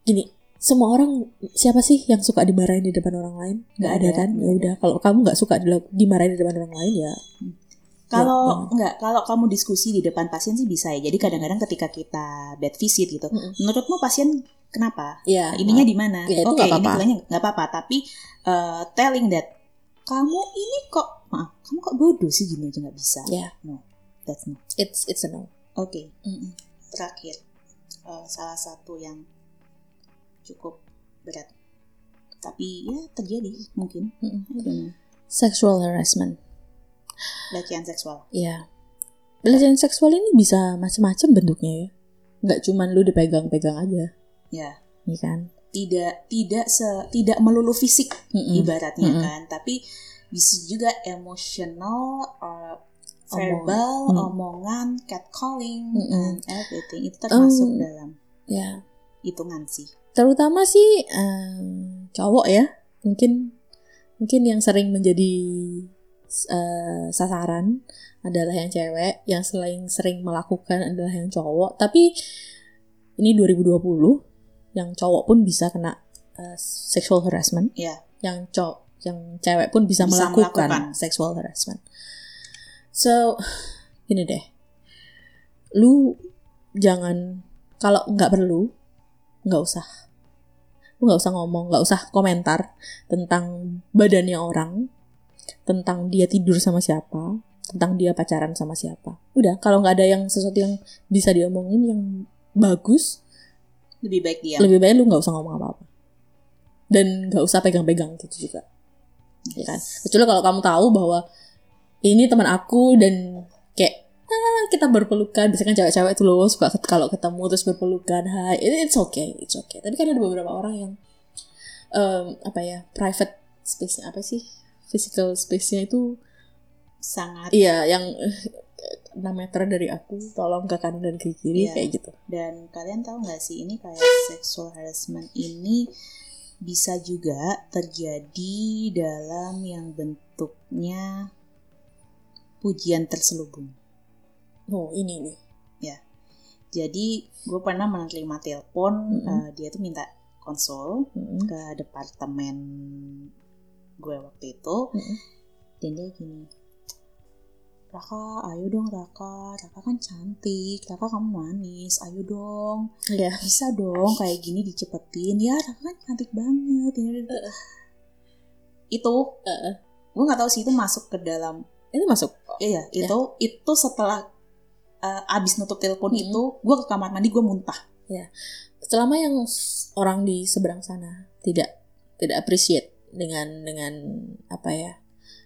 S1: gini, semua orang siapa sih yang suka dimarahin di depan orang lain? Nggak
S2: Nggak
S1: ada kan?
S2: nggak
S1: Ya udah, kalau kamu nggak suka dimarahin di depan orang lain ya.
S2: kalau
S1: Ya,
S2: enggak kalau kamu diskusi di depan pasien sih bisa ya jadi kadang-kadang ketika kita bed visit gitu
S1: Mm-mm.
S2: menurutmu pasien kenapa
S1: Ya.
S2: ininya di mana?
S1: Ya,
S2: Oke,
S1: nggak
S2: ini
S1: apa-apa.
S2: bilangnya nggak apa-apa, tapi uh, telling that kamu ini kok maaf, kamu kok bodoh sih gini aja nggak bisa.
S1: Ya.
S2: No, that's no.
S1: it's it's a no.
S2: Oke,
S1: Mm-mm.
S2: terakhir uh, salah satu yang cukup berat, tapi ya terjadi mungkin. I don't know.
S1: Sexual harassment.
S2: Pelecehan seksual.
S1: Ya. Pelecehan seksual ini bisa macam-macam bentuknya ya. Nggak cuman lu dipegang-pegang aja,
S2: Ya,
S1: ya kan?
S2: Tidak tidak se tidak melulu fisik
S1: Mm-mm.
S2: ibaratnya
S1: Mm-mm.
S2: kan, tapi bisa juga emotional or
S1: Omong.
S2: verbal,
S1: Mm.
S2: omongan, catcalling,
S1: Mm-mm.
S2: and everything itu termasuk
S1: Um,
S2: dalam
S1: Ya.
S2: hitungan sih.
S1: Terutama sih em, cowok ya. Mungkin mungkin yang sering menjadi eh, sasaran adalah yang cewek, yang selain sering melakukan adalah yang cowok. Tapi ini 2020 yang cowok pun bisa kena eh, sexual harassment.
S2: Ya,
S1: yang cowok yang cewek pun bisa,
S2: Bisa
S1: melakukan,
S2: melakukan.
S1: sexual harassment. So, gini deh, lu jangan kalau nggak perlu nggak usah, lu nggak usah ngomong, nggak usah komentar tentang badannya orang, tentang dia tidur sama siapa, tentang dia pacaran sama siapa. Udah, kalau nggak ada yang sesuatu yang bisa diomongin yang bagus,
S2: lebih baik dia.
S1: lebih baik lu nggak usah ngomong apa-apa. Dan nggak usah pegang-pegang gitu juga. Ya kan? Kecuali kalau kamu tahu bahwa ini teman aku dan kayak ah, kita berpelukan. Biasanya kan cewek-cewek itu loh suka kalau ketemu terus berpelukan hai. It- it's okay it's okay. Tapi kan ada beberapa orang yang em, apa ya private space-nya apa sih? Physical space-nya itu
S2: sangat.
S1: Iya yang eh, 6 meter dari aku tolong ke kanan dan ke kiri
S2: Iya.
S1: kayak gitu
S2: dan kalian tahu nggak sih ini kayak sexual harassment ini bisa juga terjadi dalam yang bentuknya pujian terselubung.
S1: oh ini nih
S2: Jadi gue pernah menerima telepon
S1: Mm-mm.
S2: eh, dia tuh minta konsul
S1: Mm-mm.
S2: ke departemen gue waktu itu
S1: Mm-mm.
S2: dan dia gini Raka ayo dong Raka. Raka kan cantik. Raka kamu manis. Ayo dong.
S1: Iya.
S2: bisa dong kayak gini dicepetin. Ya Raka kan cantik banget. Ini itu?
S1: Heeh.
S2: gue nggak tahu sih itu masuk ke dalam.
S1: Ini masuk?
S2: Iya
S1: Ya.
S2: itu itu setelah eh, abis nutup telepon
S1: Mm-mm.
S2: itu gue ke kamar mandi gue muntah.
S1: Selama yang orang di seberang sana tidak tidak appreciate dengan dengan apa ya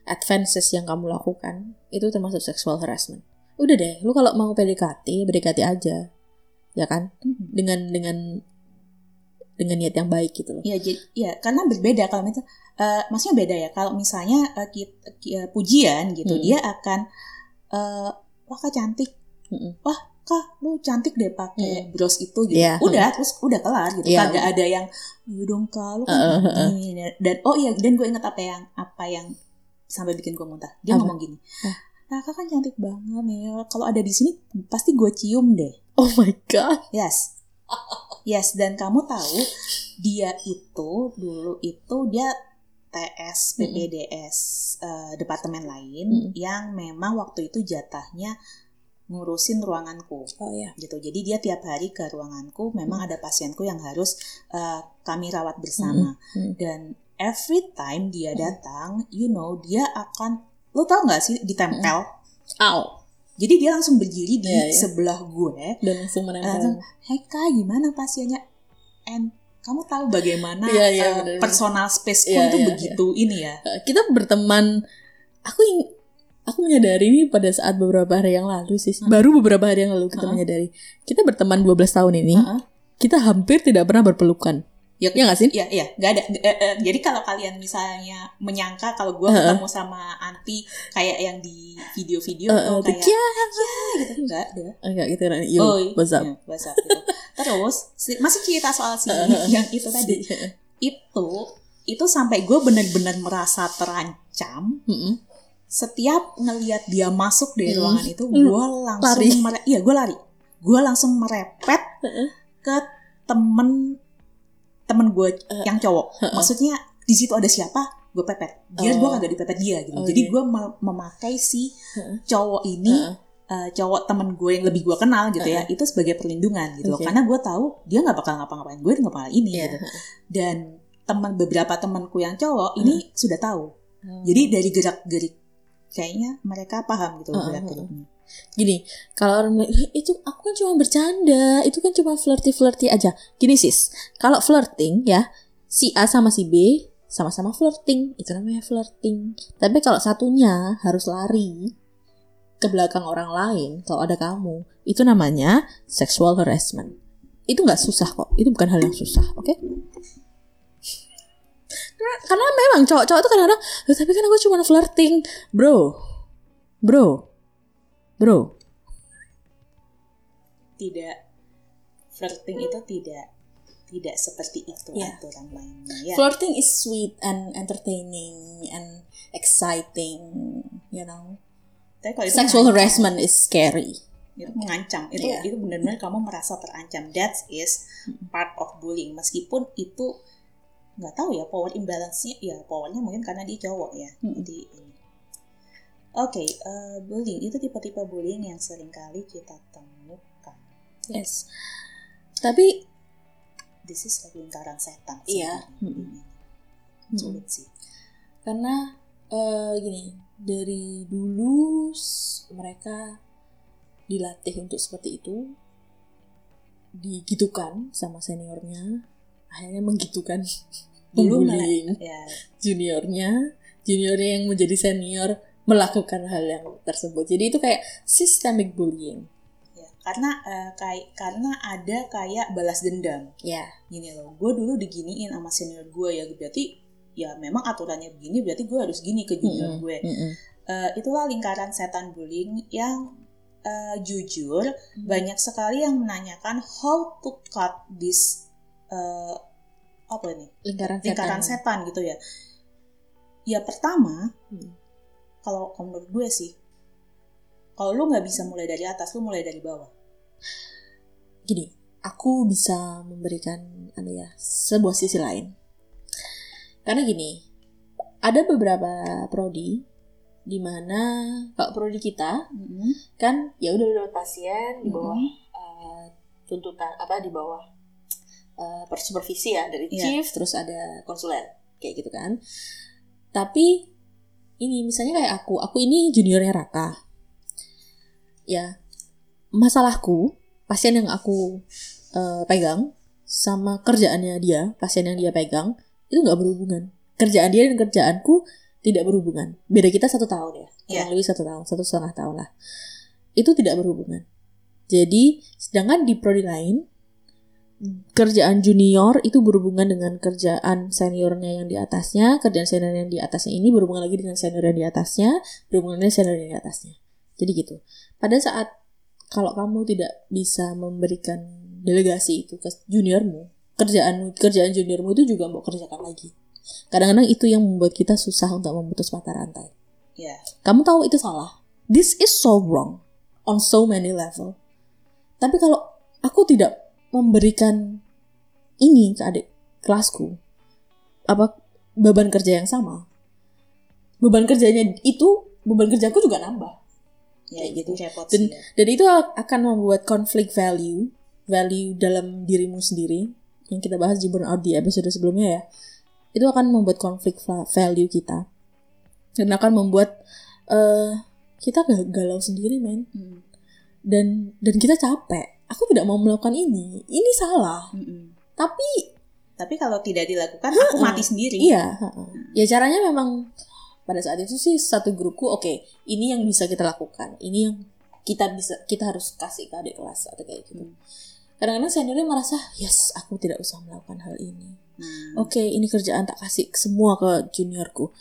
S1: advances yang kamu lakukan itu termasuk sexual harassment udah deh lu kalau mau PDKT PDKT aja ya kan dengan dengan dengan niat yang baik gitu loh
S2: ya jadi ya karena berbeda kalau misalnya eh, maksudnya beda ya kalau misalnya eh, kit- ki- eh, pujian gitu
S1: Mm.
S2: dia akan eh, wah kak cantik
S1: Mm-mm.
S2: wah kak lu cantik deh pakai bros itu gitu
S1: Iya.
S2: udah terus udah kelar gitu
S1: Iya.
S2: kagak ada yang dong kak lu kan
S1: Uh, uh, uh.
S2: gini." dan oh iya dan gue inget apa yang apa yang sampai bikin gue muntah dia
S1: Apa?
S2: ngomong gini
S1: Hah?
S2: Raka kan cantik banget nih kalau ada di sini pasti gue cium deh
S1: oh my god
S2: Yes. Yes, dan kamu tahu dia itu dulu itu dia TS PPDS eh, departemen lain
S1: Mm-mm.
S2: yang memang waktu itu jatahnya ngurusin ruanganku
S1: oh ya
S2: gitu. Jadi dia tiap hari ke ruanganku memang ada pasienku yang harus eh, kami rawat bersama.
S1: Mm-mm.
S2: Dan every time dia
S1: Mm.
S2: datang, you know, dia akan lo tau nggak sih ditempel.
S1: Ow.
S2: Jadi dia langsung berdiri di
S1: Iya, iya.
S2: sebelah gue
S1: dan langsung menempel
S2: Langsung, Hei kak, gimana pasiennya? And kamu tahu bagaimana
S1: Iya, iya,
S2: eh,
S1: benar.
S2: personal spaceku
S1: Iya,
S2: itu
S1: iya,
S2: begitu ini ya?
S1: Uh, kita berteman aku ing- aku menyadari ini pada saat beberapa hari yang lalu sih
S2: Hmm.
S1: baru beberapa hari yang lalu kita
S2: Heeh.
S1: menyadari kita berteman 12 tahun ini
S2: Heeh.
S1: kita hampir tidak pernah berpelukan
S2: Ya,
S1: ya nggak sih
S2: Iya, iya, nggak ada. Eh, eh, jadi kalau kalian misalnya menyangka kalau gue
S1: Heeh.
S2: ketemu sama Anti kayak yang di video-video tuh
S1: eh,
S2: kayak
S1: Kia.
S2: gitu, enggak ada.
S1: enggak gitu kan yo
S2: Oh,
S1: what's up
S2: iya, what's up, gitu. Terus si- masih cerita soal si
S1: Heeh.
S2: yang itu tadi. Itu itu sampai gue benar-benar merasa terancam
S1: Mm-mm.
S2: setiap ngelihat dia masuk dari
S1: Hmm.
S2: ruangan itu gue langsung
S1: lari.
S2: iya gue lari gue langsung merepet
S1: Heeh.
S2: ke temen temen gue
S1: Eh,
S2: yang cowok
S1: heeh.
S2: maksudnya di situ ada siapa gue pepet dia
S1: Oh.
S2: gue kagak dipepet dia gitu
S1: Oke.
S2: jadi gue me- memakai si cowok ini
S1: Heeh.
S2: eh, cowok temen gue yang lebih gue kenal gitu ya itu sebagai perlindungan gitu loh
S1: Oke.
S2: karena gue tahu dia nggak bakal ngapa-ngapain gue nggak bakal ini
S1: Iya.
S2: gitu dan teman beberapa temanku yang cowok ini sudah tahu
S1: Oh.
S2: jadi dari gerak-gerik kayaknya mereka paham gitu
S1: Uh, uh, uh. Gini kalau orang bilang "Ih, itu aku kan cuma bercanda itu kan cuma flirty flirty aja. Gini sis kalau flirting ya si A sama si B sama-sama flirting itu namanya flirting. Tapi kalau satunya harus lari ke belakang orang lain kalau ada kamu itu namanya sexual harassment. Itu nggak susah kok itu bukan hal yang susah oke? Karena, karena memang cowok-cowok itu kadang-kadang "Loh, tapi kan aku cuma flirting. Bro bro bro
S2: Tidak flirting itu tidak tidak seperti itu
S1: Ya.
S2: aturan mainnya ya.
S1: Flirting is sweet and entertaining and exciting, you know.
S2: Tapi kalau itu
S1: Sexual
S2: mengancam,
S1: harassment is scary.
S2: itu mengancam itu
S1: Iya.
S2: itu benar-benar kamu merasa terancam. That is part of bullying. Meskipun itu nggak tahu ya power imbalance-nya ya powernya mungkin karena dia cowok ya.
S1: Hmm.
S2: Jadi Oke, eh, bullying itu tipe-tipe bullying yang sering kali kita temukan.
S1: Yes. Tapi
S2: This is like lingkaran setan.
S1: Iya.
S2: sebenarnya.
S1: Hmm. Mm,
S2: Sulit sih.
S1: karena eh, gini, dari dulu mereka dilatih untuk seperti itu, digitukan sama seniornya, akhirnya menggitukan,
S2: Dulu Ya,
S1: juniornya, juniornya yang menjadi senior melakukan hal yang tersebut. Jadi itu kayak systemic bullying.
S2: ya. Karena eh, kayak karena ada kayak balas dendam.
S1: Ya.
S2: gini loh gue dulu diginiin sama senior gue ya berarti ya memang aturannya begini berarti gue harus gini ke junior
S1: Mm-mm,
S2: gue
S1: mm-mm.
S2: Eh, itulah lingkaran setan bullying yang eh, jujur
S1: Hmm.
S2: banyak sekali yang menanyakan how to cut this eh, apa ini
S1: lingkaran
S2: lingkaran
S1: setan.
S2: setan gitu ya. Ya pertama
S1: Hmm.
S2: Kalau menurut gue sih kalau lu nggak bisa mulai dari atas lu mulai dari bawah.
S1: Gini, aku bisa memberikan anu ya sebuah sisi lain. Karena gini, ada beberapa prodi di mana kalau prodi kita kan ya udah udah pasien di bawah eh, tuntutan apa di bawah per- supervisi ya dari
S2: Iya.
S1: chief terus ada konsulen kayak gitu kan tapi ini misalnya kayak aku aku ini juniornya Raka. Ya masalahku pasien yang aku eh, pegang sama kerjaannya dia pasien yang dia pegang itu nggak berhubungan. Kerjaan dia dan kerjaanku tidak berhubungan. Beda kita satu tahun ya.
S2: Iya.
S1: kurang lebih satu tahun satu setengah tahun lah. Itu tidak berhubungan. Jadi sedangkan di prodi lain kerjaan junior itu berhubungan dengan kerjaan seniornya yang di atasnya. Kerjaan senior yang di atasnya ini berhubungan lagi dengan senior yang di atasnya berhubungan dengan senior yang di atasnya. Jadi gitu. Pada saat kalau kamu tidak bisa memberikan delegasi itu ke juniormu kerjaan kerjaan juniormu itu juga mau kerjakan lagi. Kadang-kadang itu yang membuat kita susah untuk memutus mata rantai.
S2: Ya,
S1: kamu tahu itu salah. This is so wrong on so many level. Tapi kalau aku tidak memberikan ini ke adik kelasku. Apa beban kerja yang sama. Beban kerjanya itu beban kerjaku juga nambah.
S2: Ya
S1: Kayak
S2: gitu. repot
S1: dan
S2: ya.
S1: dan itu akan membuat konflik value value dalam dirimu sendiri yang kita bahas di burnout di episode sebelumnya ya. Itu akan membuat konflik va- value kita. Dan akan membuat eh kita ga- galau sendiri men.
S2: Hmm.
S1: dan dan kita capek aku tidak mau melakukan ini. Ini salah.
S2: Mm-mm.
S1: tapi
S2: Tapi kalau tidak dilakukan, aku mati sendiri.
S1: iya ha-ha. ya caranya memang pada saat itu sih satu grupku oke ini yang bisa kita lakukan. Ini yang kita bisa kita harus kasih ke adik kelas atau kayak gitu.
S2: Hmm.
S1: kadang-kadang seniornya merasa yes aku tidak usah melakukan hal ini.
S2: Nah,
S1: oke ini kerjaan tak kasih semua ke juniorku.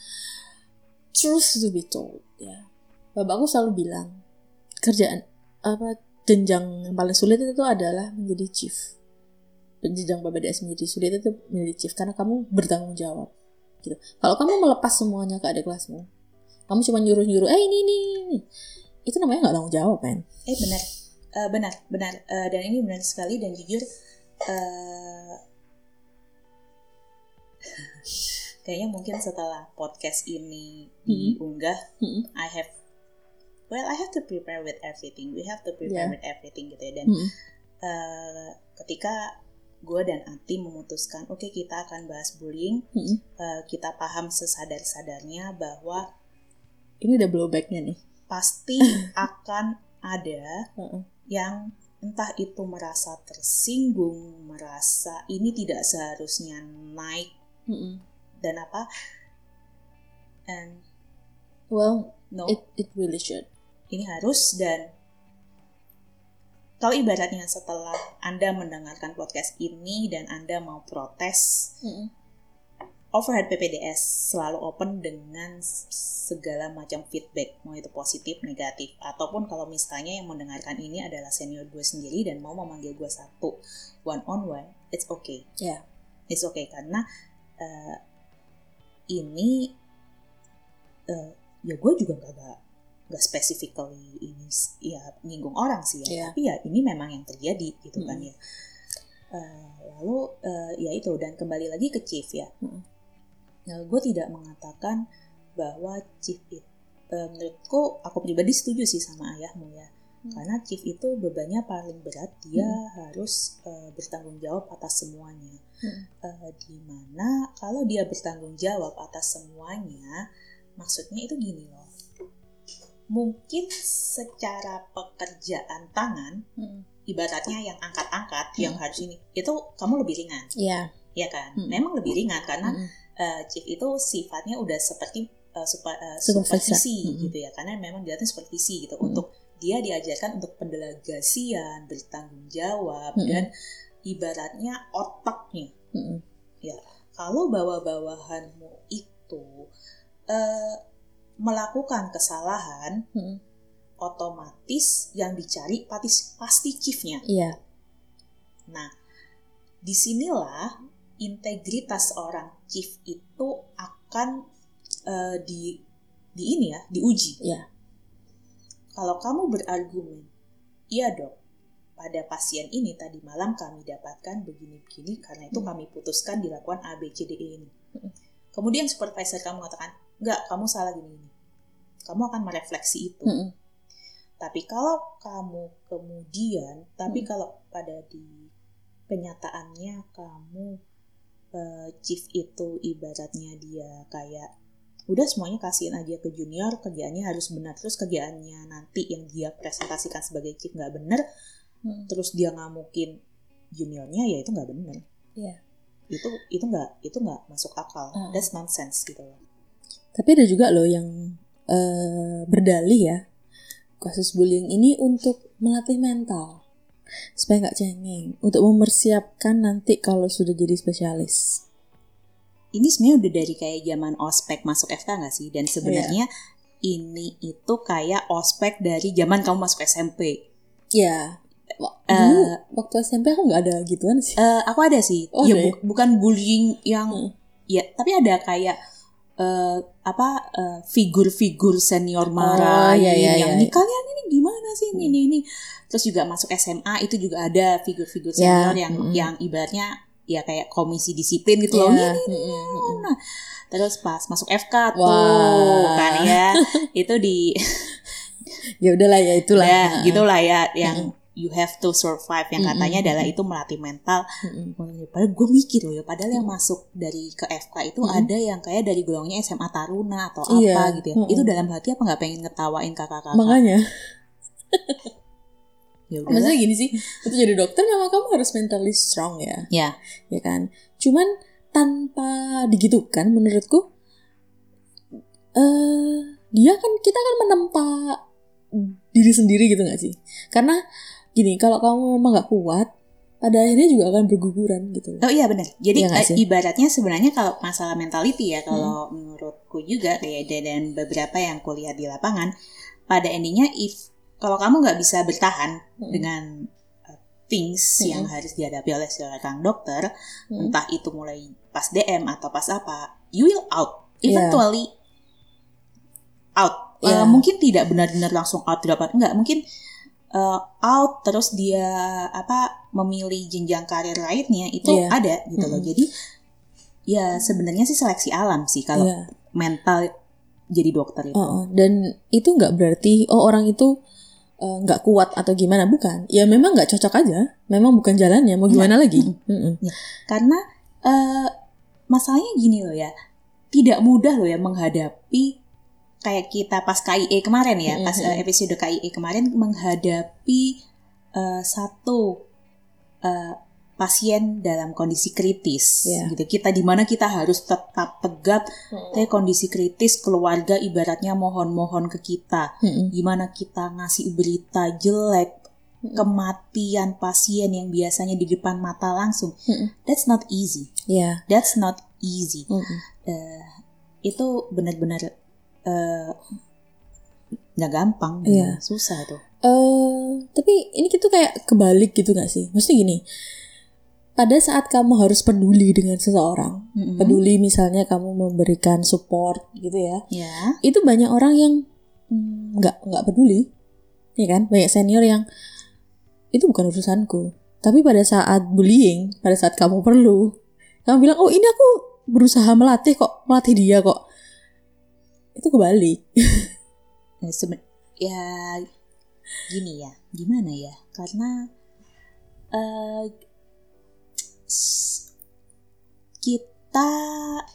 S1: Truth to be told ya. Bapakku selalu bilang kerjaan apa jenjang yang paling sulit itu adalah menjadi chief jenjang BPDS menjadi sulit itu menjadi chief karena kamu bertanggung jawab gitu kalau kamu melepas semuanya ke adik kelasmu kamu cuma nyuruh nyuruh eh ini ini ini itu namanya nggak tanggung jawab kan
S2: eh benar, Eh, benar, benar. Eh, dan ini benar sekali dan jujur. eh, kayaknya mungkin setelah podcast ini diunggah,
S1: Mm-mm.
S2: I have, well, I have to prepare with everything. We have to prepare
S1: Yeah.
S2: with everything gitu ya. Dan
S1: Mm-mm.
S2: eh, ketika gue dan Ati memutuskan, oke kita akan bahas bullying,
S1: Mm-mm.
S2: eh, kita paham sesadar-sadarnya bahwa
S1: ini udah blowbacknya nih
S2: pasti akan ada yang entah itu merasa tersinggung, merasa ini tidak seharusnya naik
S1: Mm-mm.
S2: dan apa, and
S1: well
S2: no,
S1: it it really should
S2: ini harus dan kalau ibaratnya setelah Anda mendengarkan podcast ini dan Anda mau protes,
S1: Mm-mm.
S2: overhead PPDS selalu open dengan segala macam feedback, mau itu positif, negatif, ataupun kalau misalnya yang mendengarkan ini adalah senior gue sendiri dan mau memanggil gue satu one on one, it's okay,
S1: ya
S2: it's okay karena eh, ini eh, ya gue juga gak gak, gak specifically ini ya nyinggung orang sih ya,
S1: Iya.
S2: tapi ya ini memang yang terjadi gitu kan
S1: Mm.
S2: ya. Eh, lalu eh, ya itu dan kembali lagi ke chief ya.
S1: Mm.
S2: Nah, gue tidak mengatakan bahwa chief itu eh, menurutku aku pribadi setuju sih sama ayahmu ya.
S1: Hmm.
S2: Karena chief itu bebannya paling berat, dia harus eh, bertanggung jawab atas semuanya.
S1: Hmm.
S2: Eh, di mana kalau dia bertanggung jawab atas semuanya, maksudnya itu gini loh. Mungkin secara pekerjaan tangan,
S1: Mm-mm.
S2: ibaratnya yang angkat-angkat, yang
S1: Hmm.
S2: harus ini, itu kamu lebih ringan,
S1: ya
S2: ya kan?
S1: Hmm.
S2: Memang lebih ringan karena
S1: Mm-mm.
S2: eh, chief itu sifatnya udah seperti supa- eh,
S1: Supervisor.
S2: supervisi
S1: Mm-mm.
S2: gitu ya karena memang dilatih supervisi gitu
S1: Mm-mm.
S2: untuk dia diajarkan untuk pendelegasian bertanggung jawab
S1: Mm-mm.
S2: dan ibaratnya otaknya
S1: Mm-mm.
S2: kalau bawa-bawahanmu itu eh, melakukan kesalahan,
S1: Mm-mm.
S2: otomatis yang dicari pasti pasti chiefnya.
S1: Iya.
S2: Nah, di sinilah integritas orang chief itu akan eh, di di ini ya diuji.
S1: Iya.
S2: Kalau kamu berargumen, iya dok, pada pasien ini tadi malam kami dapatkan begini-begini karena itu
S1: Hmm.
S2: kami putuskan dilakukan A, B, C, D, E ini.
S1: Hmm.
S2: Kemudian supervisor kamu mengatakan, enggak, kamu salah gini-gini. Kamu akan merefleksi itu.
S1: Mm-mm.
S2: Tapi kalau kamu kemudian, tapi
S1: Hmm.
S2: kalau pada di kenyataannya kamu eh, chief itu ibaratnya dia kayak udah semuanya kasihin aja ke junior kerjaannya harus benar terus kerjaannya nanti yang dia presentasikan sebagai chief nggak bener
S1: Mm.
S2: terus dia ngamukin juniornya ya itu nggak bener
S1: Iya.
S2: itu itu nggak itu nggak masuk akal
S1: Ah.
S2: that's nonsense gitu loh
S1: Tapi ada juga loh yang eh, berdalih ya kasus bullying ini untuk melatih mental supaya nggak cengeng untuk mempersiapkan nanti kalau sudah jadi spesialis.
S2: ini sebenarnya udah dari kayak zaman ospek masuk FK nggak sih dan sebenarnya ini itu kayak ospek dari zaman kamu masuk SMP
S1: Ya,
S2: Eh,
S1: dulu waktu SMP aku nggak ada gituan sih.
S2: Eh, aku ada sih
S1: Oh,
S2: ya
S1: ya?
S2: bu- bukan bullying yang
S1: Hmm.
S2: ya tapi ada kayak eh, apa eh, figur-figur senior marah
S1: iya, iya,
S2: yang
S1: iya.
S2: ini kalian ini gimana sih ini ini ini terus juga masuk SMA itu juga ada figur-figur
S1: Ya,
S2: senior yang
S1: mm-mm.
S2: yang ibaratnya ya kayak komisi disiplin gitu loh
S1: Iya,
S2: ini
S1: mm-mm, mm-mm.
S2: Nah, terus pas masuk FK tuh
S1: Wah.
S2: kan ya itu di
S1: Ya udahlah ya itulah.
S2: ya gitulah ya yang you have to survive yang katanya
S1: Mm-mm.
S2: adalah itu melatih mental
S1: mm-mm.
S2: Padahal gue mikir loh ya, padahal yang masuk dari ke FK itu
S1: Mm-mm.
S2: ada yang kayak dari golongnya SMA Taruna atau apa gitu ya.
S1: mm-mm.
S2: Itu dalam hati apa nggak pengen ngetawain kakak-kakak?
S1: Makanya,
S2: ya udah.
S1: maksudnya gini sih, itu jadi dokter memang kamu harus mentally strong ya.
S2: Ya,
S1: ya kan cuman tanpa digitukan menurutku eh dia kan kita kan menempa diri sendiri gitu gak sih karena gini kalau kamu memang nggak kuat pada akhirnya juga akan berguguran gitu
S2: oh iya benar. Jadi eh,
S1: sih?
S2: ibaratnya sebenarnya kalau masalah mentality ya, kalau menurutku juga kayak dan- dan beberapa yang kuliah di lapangan, pada endingnya if kalau kamu nggak bisa bertahan
S1: Mm.
S2: dengan uh, things
S1: Mm.
S2: yang harus dihadapi oleh seorang dokter,
S1: Mm.
S2: entah itu mulai pas DM atau pas apa, you will out.
S1: Iya.
S2: Eventually out. Eh,
S1: Iya.
S2: mungkin tidak benar-benar langsung out dapat enggak, mungkin eh, out terus dia apa memilih jenjang karir lainnya itu
S1: Iya.
S2: ada gitu loh.
S1: Mm-mm.
S2: Jadi ya sebenarnya sih seleksi alam sih kalau
S1: Iya.
S2: mental jadi dokter itu.
S1: Oh. dan itu nggak berarti oh orang itu eh, nggak kuat atau gimana bukan ya memang nggak cocok aja memang bukan jalannya mau gimana lagi Mm-mm.
S2: Karena eh, masalahnya gini loh ya, tidak mudah loh ya menghadapi kayak kita pas KIE kemarin ya, pas eh, episode KIE kemarin menghadapi eh, satu eh, pasien dalam kondisi kritis
S1: Iya.
S2: gitu. Kita di mana kita harus tetap tegap, kayak kondisi kritis keluarga ibaratnya mohon-mohon ke kita.
S1: Mm-mm.
S2: Gimana kita ngasih berita jelek, kematian pasien yang biasanya di depan mata langsung.
S1: Mm-mm.
S2: That's not easy.
S1: ya
S2: That's not easy.
S1: Mm-mm.
S2: Eh, itu benar-benar eh, nggak gampang,
S1: Iya.
S2: susah tuh.
S1: eh tapi ini kita kayak kebalik gitu gak sih? Maksudnya gini, pada saat kamu harus peduli dengan seseorang,
S2: Mm-mm.
S1: peduli misalnya kamu memberikan support gitu ya,
S2: Ya.
S1: itu banyak orang yang mm, nggak nggak peduli, ya kan? Banyak senior yang itu bukan urusanku. Tapi pada saat bullying, pada saat kamu perlu, kamu bilang, oh ini aku berusaha melatih kok, melatih dia kok. Itu kebalik.
S2: Nah, seben- ya gini ya, gimana ya? Karena s- kita,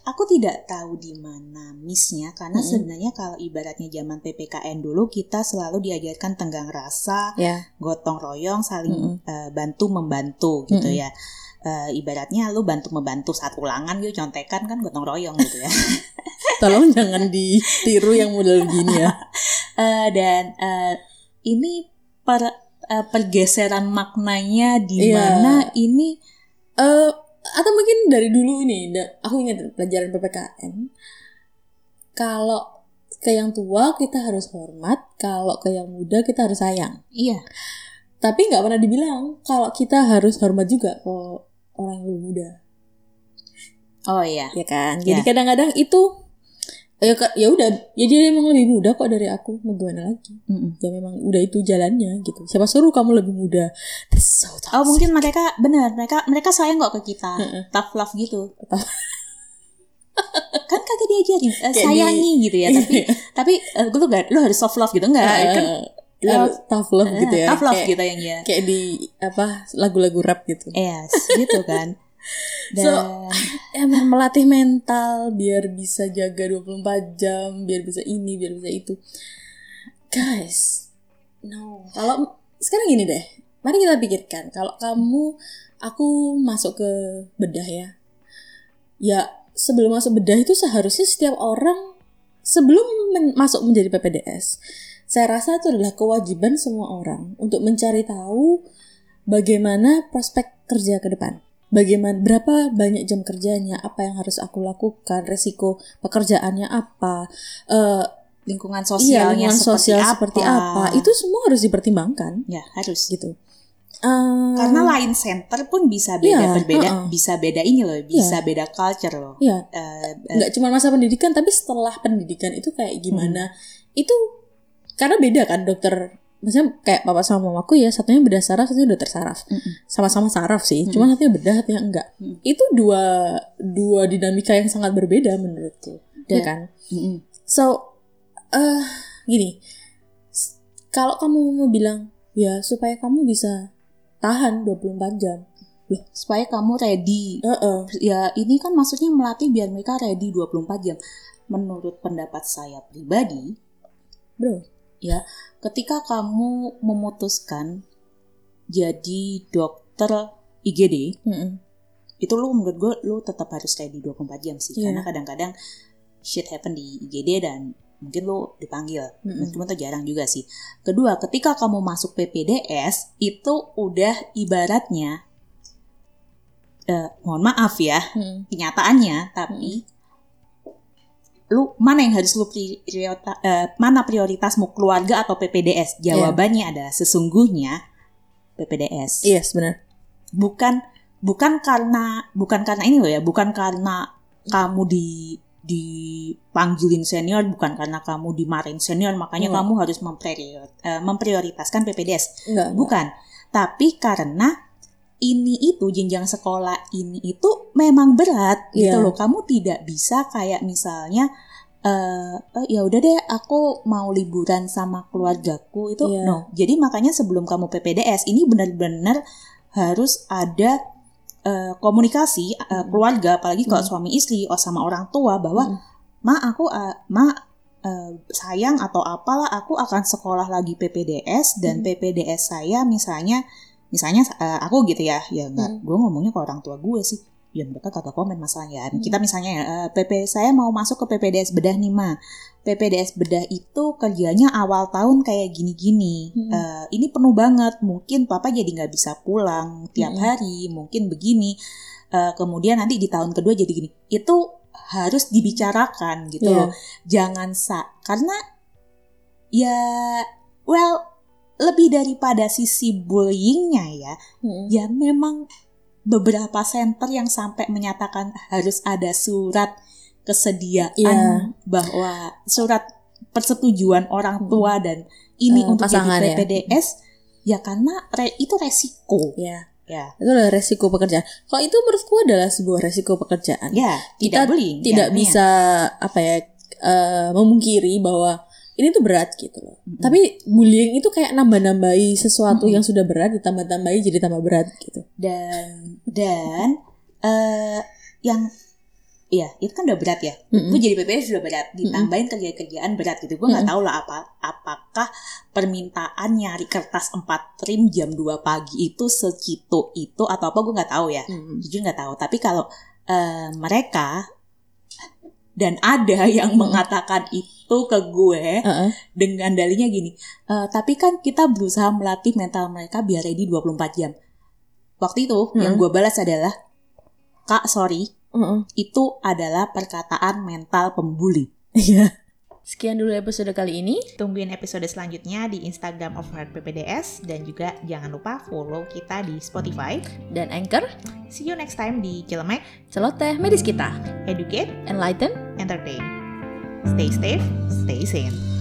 S2: aku tidak tahu di mana missnya karena
S1: Mm-mm.
S2: sebenarnya kalau ibaratnya zaman ppkn dulu kita selalu diajarkan tenggang rasa,
S1: ya.
S2: gotong royong, saling
S1: Mm-mm.
S2: eh, bantu membantu gitu
S1: Mm-mm.
S2: ya. Eh, ibaratnya lu bantu membantu saat ulangan gitu contekan kan gotong royong gitu ya.
S1: Tolong jangan ditiru yang model gini ya.
S2: Eh, dan eh, ini per eh, pergeseran maknanya di
S1: Iya.
S2: mana ini
S1: eh atau mungkin dari dulu ini aku ingat pelajaran PPKN kalau ke yang tua kita harus hormat, kalau ke yang muda kita harus sayang.
S2: Iya.
S1: Tapi nggak pernah dibilang kalau kita harus hormat juga ke orang yang lebih muda,
S2: Oh iya.
S1: ya kan? Jadi
S2: Ya.
S1: kadang-kadang itu ya ya udah, ya dia emang lebih muda kok dari aku, mau gimana lagi?
S2: Mm-mm.
S1: Ya memang udah itu jalannya gitu. Siapa suruh kamu lebih muda? That's so toxic.
S2: Oh mungkin mereka benar mereka mereka sayang kok ke kita
S1: Heeh.
S2: tough love gitu kan kagak diajarin
S1: Kayak
S2: sayangi gitu ya tapi tapi eh, gue tuh gak lu harus soft love gitu enggak kan
S1: Eh,
S2: love
S1: tough love gitu
S2: eh,
S1: ya.
S2: tough love
S1: kayak,
S2: gitu yang ya
S1: kayak di apa lagu-lagu rap gitu.
S2: yes gitu kan dan
S1: So, emang melatih mental biar bisa jaga 24 jam, biar bisa ini, biar bisa itu. Guys, no. Kalau sekarang gini deh, mari kita pikirkan kalau kamu aku masuk ke bedah ya. Ya, sebelum masuk bedah itu seharusnya setiap orang sebelum men- masuk menjadi PPDS, saya rasa itu adalah kewajiban semua orang untuk mencari tahu bagaimana prospek kerja ke depan. Bagaimana berapa banyak jam kerjanya, apa yang harus aku lakukan, resiko pekerjaannya apa, eh
S2: lingkungan
S1: iya,
S2: sosialnya
S1: lingkungan
S2: seperti,
S1: sosial
S2: apa.
S1: seperti apa, itu semua harus dipertimbangkan.
S2: Ya harus.
S1: Gitu. Eh,
S2: karena lain center pun bisa beda
S1: Iya,
S2: berbeda
S1: heeh.
S2: bisa beda ini loh bisa beda culture loh.
S1: Ya
S2: Eh, eh,
S1: nggak cuma masa pendidikan tapi setelah pendidikan itu kayak gimana? Itu karena beda kan dokter maksudnya kayak bapak sama mamaku ya satunya bedah saraf satunya dokter saraf
S2: Mm-mm.
S1: sama-sama saraf sih
S2: Mm-mm.
S1: cuma satunya bedah satunya enggak
S2: Mm.
S1: itu dua dua dinamika yang sangat berbeda menurutku ya
S2: Dan-
S1: kan
S2: mm-mm.
S1: so eh gini kalau kamu mau bilang ya supaya kamu bisa tahan 24 jam
S2: supaya kamu ready
S1: Heeh.
S2: ya ini kan maksudnya melatih biar mereka ready 24 jam menurut pendapat saya pribadi
S1: bro
S2: ya ketika kamu memutuskan jadi dokter IGD
S1: Mm-mm.
S2: itu lu menurut gue lu tetap harus ready 24 jam sih
S1: Iya.
S2: karena kadang-kadang shit happen di IGD dan mungkin lu dipanggil
S1: Mm-mm.
S2: meskipun itu jarang juga sih kedua ketika kamu masuk PPDS itu udah ibaratnya eh, mohon maaf ya
S1: Mm-mm.
S2: kenyataannya tapi lu mana yang harus lu priorita, eh, mana prioritasmu keluarga atau PPDS jawabannya adalah sesungguhnya PPDS
S1: yes benar.
S2: Bukan bukan karena bukan karena ini loh ya bukan karena kamu di dipanggilin senior bukan karena kamu dimarahin senior makanya
S1: Hmm.
S2: kamu harus eh, memprioritaskan PPDS
S1: enggak.
S2: Bukan. Tapi karena ini itu jenjang sekolah ini itu memang berat gitu
S1: Iya.
S2: loh kamu tidak bisa kayak misalnya eh eh, ya udah deh aku mau liburan sama keluargaku itu
S1: Iya.
S2: no jadi makanya sebelum kamu PPDS ini benar-benar harus ada eh, komunikasi eh, keluarga apalagi kalau
S1: Hmm.
S2: suami istri oh sama orang tua bahwa
S1: Hmm.
S2: ma aku eh, ma eh, sayang atau apalah aku akan sekolah lagi PPDS dan
S1: Hmm.
S2: PPDS saya misalnya misalnya eh, aku gitu ya ya
S1: Hmm.
S2: enggak gue ngomongnya ke orang tua gue sih ya mereka kagak komen masalahnya
S1: Hmm.
S2: kita misalnya ya eh, PP saya mau masuk ke PPDS bedah nih ma PPDS bedah itu kerjanya awal tahun kayak gini-gini
S1: Hmm.
S2: Eh, ini penuh banget mungkin papa jadi nggak bisa pulang tiap
S1: Hmm.
S2: hari mungkin begini Eh, kemudian nanti di tahun kedua jadi gini itu harus dibicarakan gitu
S1: Iya.
S2: loh jangan sa karena ya lebih daripada sisi bullyingnya ya
S1: Mm-mm.
S2: ya memang beberapa center yang sampai menyatakan harus ada surat kesediaan
S1: Iya.
S2: bahwa surat persetujuan orang tua dan ini
S1: Eh,
S2: untuk jadi
S1: pasangan ya.
S2: PPDS ya karena re- itu resiko.
S1: Ya
S2: ya.
S1: Itu adalah resiko pekerjaan. Kalau itu menurutku adalah sebuah resiko pekerjaan.
S2: Ya
S1: Kita
S2: tidak bullying
S1: tidak
S2: ya,
S1: bisa apa ya eh, memungkiri bahwa ini tuh berat gitu loh.
S2: Mm-mm.
S1: Tapi bullying itu kayak nambah-nambahi sesuatu
S2: Mm-mm.
S1: yang sudah berat ditambah-tambahi jadi tambah berat gitu.
S2: dan dan eh yang Iya, itu kan udah berat ya.
S1: Mm-mm.
S2: Gue jadi PPS sudah berat, ditambahin kerja-kerjaan berat gitu. Gue nggak tahu lah apa apakah permintaan nyari kertas 4 trim jam 2 pagi itu segitu itu atau apa gue nggak tahu ya.
S1: Mm-mm.
S2: Jujur nggak tahu. Tapi kalau eh, mereka dan ada yang mengatakan itu ke gue
S1: Uh-uh.
S2: dengan dalihnya gini. "Eh, tapi kan kita berusaha melatih mental mereka biar ready 24 jam. Waktu itu yang
S1: Hmm.
S2: gue balas adalah, Kak sorry,
S1: Uh-uh.
S2: itu adalah perkataan mental pembuli.
S1: Iya. Sekian dulu episode kali ini.
S2: Tungguin episode selanjutnya di Instagram of Heart PPDS dan juga jangan lupa follow kita di Spotify.
S1: Dan Anchor,
S2: See you next time di Cilemek,
S1: celoteh medis kita.
S2: Educate,
S1: Enlighten,
S2: Entertain. Stay safe, stay sane.